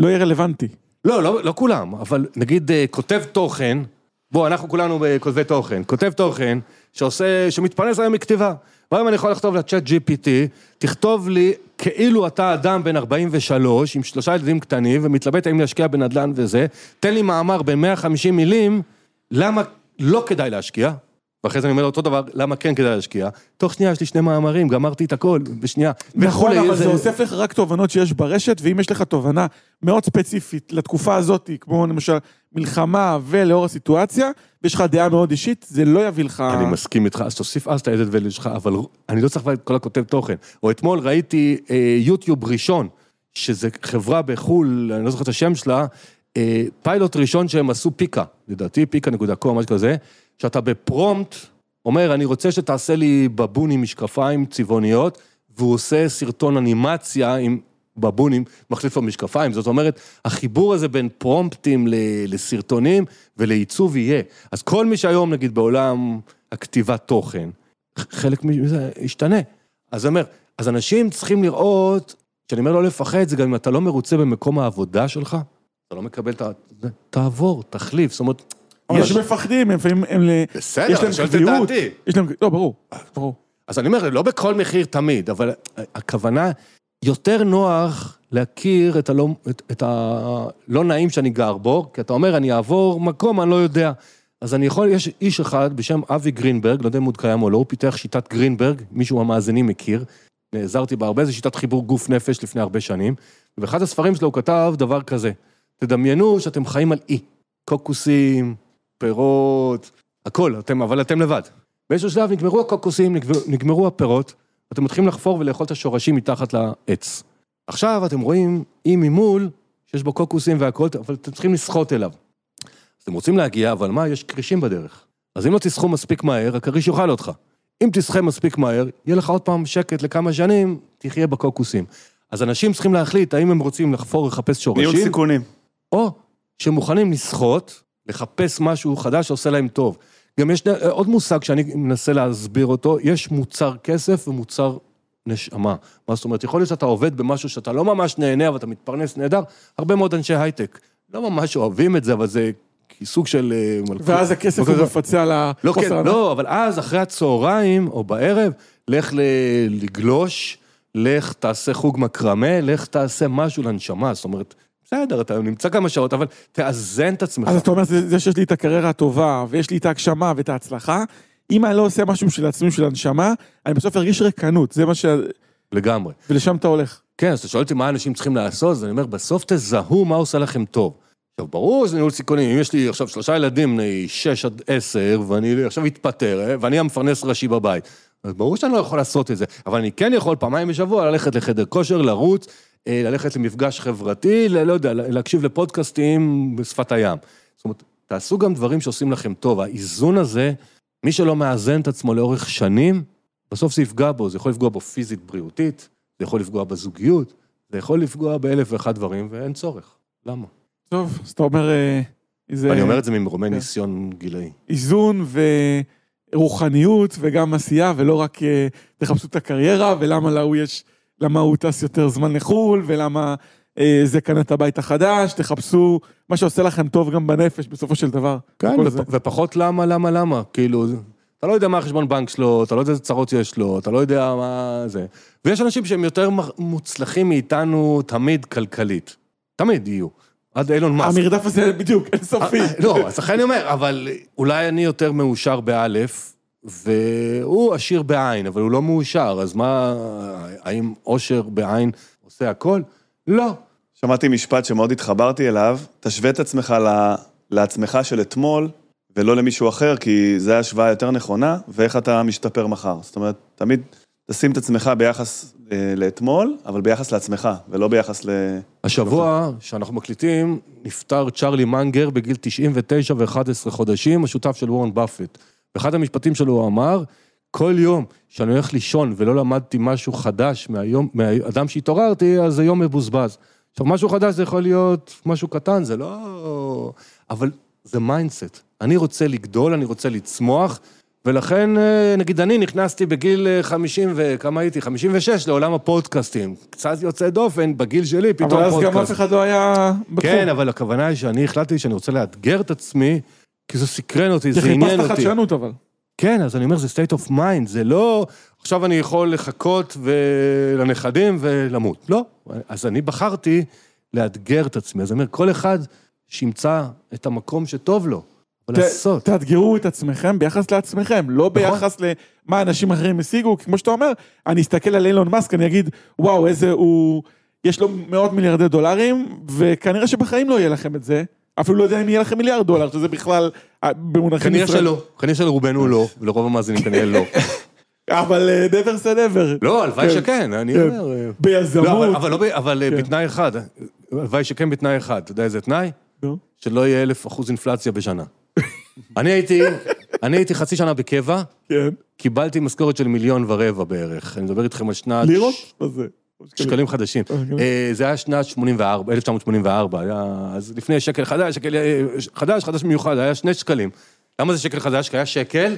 Speaker 1: לא יהיה רלוונטי.
Speaker 3: לא, לא, לא כולם, אבל נגיד אה, כותב תוכן, בוא, אנחנו כולנו כותבי תוכן, כותב תוכן שעושה, שמתפרנס היום מכתיבה. והיום אני יכול לכתוב לצ'אט GPT, תכתוב לי כאילו אתה אדם בן 43 עם שלושה ילדים קטנים ומתלבט האם להשקיע בנדל"ן וזה, תן לי מאמר ב-150 מילים, למה לא כדאי להשקיע, ואחרי זה אני אומר אותו דבר, למה כן כדאי להשקיע? תוך שנייה יש לי שני מאמרים, גמרתי את הכל, בשנייה.
Speaker 1: נכון, אבל זה אוסף לך רק תובנות שיש ברשת, ואם יש לך תובנה מאוד ספציפית לתקופה הזאת, כמו למשל מלחמה ולאור הסיטואציה, ויש לך דעה מאוד אישית, זה לא יביא לך...
Speaker 3: אני מסכים איתך, אז תוסיף אז את ולד שלך, אבל אני לא צריך את כל הכותב תוכן. או אתמול ראיתי אה, יוטיוב ראשון, שזה חברה בחו"ל, אני לא זוכר את השם שלה, אה, פיילוט ראשון שהם עשו פיקה, לדעתי פיקה.קום, משהו כזה. שאתה בפרומפט אומר, אני רוצה שתעשה לי בבון עם משקפיים צבעוניות, והוא עושה סרטון אנימציה עם בבונים, מחליף לו משקפיים. זאת אומרת, החיבור הזה בין פרומפטים לסרטונים ולעיצוב יהיה. אז כל מי שהיום, נגיד, בעולם הכתיבת תוכן, חלק מזה ישתנה. אז אני אומר, אז אנשים צריכים לראות, כשאני אומר לא לפחד, זה גם אם אתה לא מרוצה במקום העבודה שלך, אתה לא מקבל את ה... תעבור, תחליף, זאת אומרת...
Speaker 1: יש מפחדים, לפעמים הם...
Speaker 3: בסדר, אני שואל את דעתי.
Speaker 1: יש להם, לא, ברור, ברור.
Speaker 3: אז אני אומר, לא בכל מחיר תמיד, אבל הכוונה, יותר נוח להכיר את הלא, את, הלא נעים שאני גר בו, כי אתה אומר, אני אעבור מקום, אני לא יודע. אז אני יכול, יש איש אחד בשם אבי גרינברג, לא יודע אם הוא קיים או לא, הוא פיתח שיטת גרינברג, מישהו מהמאזינים מכיר, נעזרתי בה הרבה, זו שיטת חיבור גוף נפש לפני הרבה שנים, ובאחד הספרים שלו הוא כתב דבר כזה, תדמיינו שאתם חיים על אי, קוקוסים, פירות, הכל, אתם, אבל אתם לבד. באיזשהו שלב נגמרו הקוקוסים, נגמרו, נגמרו הפירות, אתם מתחילים לחפור ולאכול את השורשים מתחת לעץ. עכשיו אתם רואים אי ממול, שיש בו קוקוסים והכל, אבל אתם צריכים לסחוט אליו. אז אתם רוצים להגיע, אבל מה, יש כרישים בדרך. אז אם לא תסחו מספיק מהר, הכריש יאכל אותך. אם תסחה מספיק מהר, יהיה לך עוד פעם שקט לכמה שנים, תחיה בקוקוסים. אז אנשים צריכים להחליט האם הם רוצים לחפור ולחפש שורשים.
Speaker 2: ניהול סיכונים.
Speaker 3: או שמוכנים לסחוט, לחפש משהו חדש שעושה להם טוב. גם יש עוד מושג שאני מנסה להסביר אותו, יש מוצר כסף ומוצר נשמה. מה זאת אומרת, יכול להיות שאתה עובד במשהו שאתה לא ממש נהנה, אבל אתה מתפרנס נהדר, הרבה מאוד אנשי הייטק לא ממש אוהבים את זה, אבל זה סוג של... אה.
Speaker 1: ואז הכסף הוא מפצה על
Speaker 3: לא,
Speaker 1: החוסר
Speaker 3: כן,
Speaker 1: הנאה.
Speaker 3: לא, אבל אז, אחרי הצהריים או בערב, לך לגלוש, לך תעשה חוג מקרמה, לך תעשה משהו לנשמה, זאת אומרת, בסדר, אתה נמצא כמה שעות, אבל תאזן את עצמך.
Speaker 1: אז אתה אומר, זה, זה שיש לי את הקריירה הטובה, ויש לי את ההגשמה ואת ההצלחה, אם אני לא עושה משהו בשביל עצמי, בשביל הנשמה, אני בסוף ארגיש ריקנות, זה מה ש...
Speaker 3: לגמרי.
Speaker 1: ולשם אתה הולך.
Speaker 3: כן, אז אתה שואל אותי מה אנשים צריכים לעשות, אז אני אומר, בסוף תזהו מה עושה לכם טוב. עכשיו, ברור שזה ניהול סיכונים, אם יש לי עכשיו שלושה ילדים בני 6 עד 10, ואני עכשיו אתפטר, אה, ואני המפרנס ראשי בבית, אז ברור שאני לא יכול לעשות את זה, אבל אני כן יכול פעמיים בשבוע ללכת לחדר כושר, לרוץ, ללכת למפגש חברתי, לא יודע, להקשיב לפודקאסטים בשפת הים. זאת אומרת, תעשו גם דברים שעושים לכם טוב. האיזון הזה, מי שלא מאזן את עצמו לאורך שנים, בסוף זה יפגע בו, זה יכול לפגוע בו פיזית, בריאותית, זה יכול לפגוע בזוגיות, זה יכול לפגוע באלף ואחד דברים, ואין צורך. למה?
Speaker 1: טוב, אז אתה אומר, אה, זה
Speaker 3: ואני אומר את זה ממרומי
Speaker 1: כן.
Speaker 3: ניסיון גילאי.
Speaker 1: איזון ורוחניות וגם עשייה, ולא רק אה, תחפשו את הקריירה, ולמה להוא יש, למה הוא טס יותר זמן לחו"ל, ולמה אה, זה קנה את הבית החדש, תחפשו מה שעושה לכם טוב גם בנפש בסופו של דבר.
Speaker 3: כן, ופ-
Speaker 1: זה.
Speaker 3: ופחות למה, למה, למה. כאילו, אתה לא יודע מה החשבון בנק שלו, אתה לא יודע איזה צרות יש לו, אתה לא יודע מה זה. ויש אנשים שהם יותר מוצלחים מאיתנו תמיד כלכלית. תמיד יהיו. עד אילון מאסק.
Speaker 1: המרדף הזה בדיוק אינסופי.
Speaker 3: לא, אז לכן אני אומר, אבל אולי אני יותר מאושר באלף, והוא עשיר בעין, אבל הוא לא מאושר, אז מה, האם עושר בעין עושה הכל? לא.
Speaker 2: שמעתי משפט שמאוד התחברתי אליו, תשווה את עצמך ל- לעצמך של אתמול, ולא למישהו אחר, כי זו השוואה יותר נכונה, ואיך אתה משתפר מחר. זאת אומרת, תמיד תשים את עצמך ביחס אה, לאתמול, אבל ביחס לעצמך, ולא ביחס ל...
Speaker 3: השבוע שאנחנו מקליטים, נפטר צ'רלי מנגר בגיל 99 ו-11 חודשים, השותף של וורן באפט. באחד המשפטים שלו הוא אמר, כל יום שאני הולך לישון ולא למדתי משהו חדש מהיום, מהאדם שהתעוררתי, אז זה יום מבוזבז. עכשיו, משהו חדש זה יכול להיות משהו קטן, זה לא... אבל זה mindset. אני רוצה לגדול, אני רוצה לצמוח, ולכן, אה, נגיד, אני נכנסתי בגיל אה, 50 וכמה הייתי? 56 לעולם הפודקאסטים. קצת יוצא דופן, בגיל שלי, פתאום
Speaker 1: אבל
Speaker 3: פודקאסט.
Speaker 1: אז גם אף אחד לא היה בתחום.
Speaker 3: כן, אבל הכוונה היא שאני החלטתי שאני רוצה לאתגר את עצמי, כי זה סקרן אותי, זה עניין
Speaker 1: חיפשת
Speaker 3: אותי.
Speaker 1: חדשנות אבל.
Speaker 3: כן, אז אני אומר, זה state of mind, זה לא, עכשיו אני יכול לחכות לנכדים ולמות. לא. אז אני בחרתי לאתגר את עצמי. אז אני אומר, כל אחד שימצא את המקום שטוב לו, לעשות.
Speaker 1: תאתגרו את עצמכם ביחס לעצמכם, לא ביחס למה אנשים אחרים השיגו, כי כמו שאתה אומר, אני אסתכל על אילון מאסק, אני אגיד, וואו, איזה הוא... יש לו מאות מיליארדי דולרים, וכנראה שבחיים לא יהיה לכם את זה. אפילו לא יודע אם יהיה לכם מיליארד דולר, שזה בכלל אה, במונחים
Speaker 3: כנראה
Speaker 1: ישראלים.
Speaker 3: שלא, כנראה שלרובנו לא, ולרוב המאזינים כנראה לא.
Speaker 1: אבל אה, never say never.
Speaker 3: לא, הלוואי
Speaker 1: כן.
Speaker 3: שכן, אני
Speaker 1: כן.
Speaker 3: אומר... אה,
Speaker 1: ביזמות.
Speaker 3: לא, אבל- לא
Speaker 1: כן.
Speaker 3: בתנאי אחד, הלוואי שכן בתנאי אחד, אתה יודע איזה תנאי? שלא יהיה אלף אחוז אינפלציה בשנה. אני הייתי, אני הייתי חצי שנה בקבע,
Speaker 1: כן.
Speaker 3: קיבלתי משכורת של מיליון ורבע בערך. אני מדבר איתכם על שנת...
Speaker 1: לירות? מה זה?
Speaker 3: שקלים חדשים.
Speaker 1: אוקיי.
Speaker 3: אה, זה היה שנת 84, 1984, היה... אז לפני שקל חדש, שקל אה, חדש, חדש מיוחד, היה שני שקלים. למה זה שקל חדש? כי היה שקל,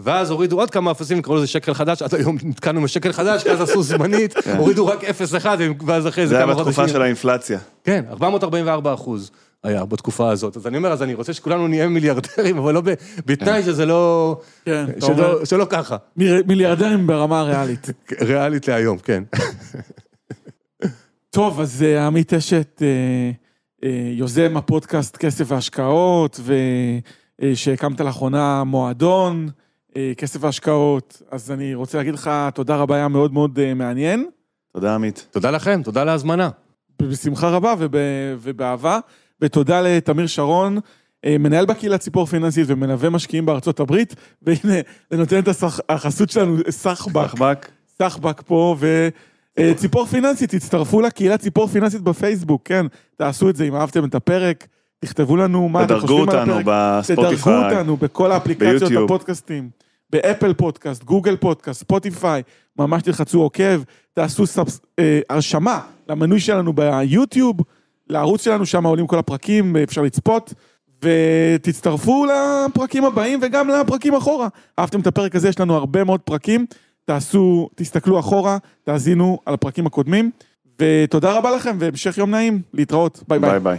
Speaker 3: ואז הורידו עוד כמה אפסים, קראו לזה שקל חדש, עד היום נתקענו עם השקל חדש, כי אז עשו זמנית, הורידו רק אפס אחד, ואז אחרי זה
Speaker 2: זה היה
Speaker 3: כמה
Speaker 2: בתקופה
Speaker 3: חודשים.
Speaker 2: של האינפלציה.
Speaker 3: כן, 444 אחוז היה בתקופה הזאת. אז אני אומר, אז אני רוצה שכולנו נהיה מיליארדרים, אבל לא ב- בתנאי שזה לא...
Speaker 1: כן,
Speaker 3: שלא- שלא ככה.
Speaker 1: מיליארדרים ברמה הריאלית.
Speaker 3: ריאלית להיום, כן.
Speaker 1: טוב, אז אה, עמית אשת, אה, אה, יוזם הפודקאסט כסף והשקעות, ושהקמת לאחרונה מועדון, כסף והשקעות, אז אני רוצה להגיד לך תודה רבה, היה מאוד מאוד מעניין,
Speaker 2: תודה, עמית.
Speaker 3: תודה לכם, תודה על ההזמנה.
Speaker 1: בשמחה רבה וב, ובאהבה, ותודה לתמיר שרון, מנהל בקהילה ציפור פיננסית ומלווה משקיעים בארצות הברית, והנה, זה נותן את הסח- החסות שלנו, סחבק.
Speaker 2: סחבק.
Speaker 1: סחבק פה, וציפור פיננסית, תצטרפו לקהילה ציפור פיננסית בפייסבוק, כן, תעשו את זה אם אהבתם את הפרק, תכתבו לנו מה אתם
Speaker 2: תדרגו
Speaker 1: חושבים על
Speaker 2: אותנו
Speaker 1: הפרק. תדרגו
Speaker 2: בספוטיפיי.
Speaker 1: אותנו בכל האפליקציות. הפודקאסטים, באפל פודקאסט, גוגל פודקאסט, ספוטיפיי, ממש תלחצו עוקב, תעשו subs, אה, הרשמה למנוי שלנו ביוטיוב, לערוץ שלנו, שם עולים כל הפרקים, אפשר לצפות. ותצטרפו לפרקים הבאים וגם לפרקים אחורה. אהבתם את הפרק הזה, יש לנו הרבה מאוד פרקים. תעשו, תסתכלו אחורה, תאזינו על הפרקים הקודמים. ותודה רבה לכם והמשך יום נעים, להתראות, ביי ביי.
Speaker 2: ביי ביי.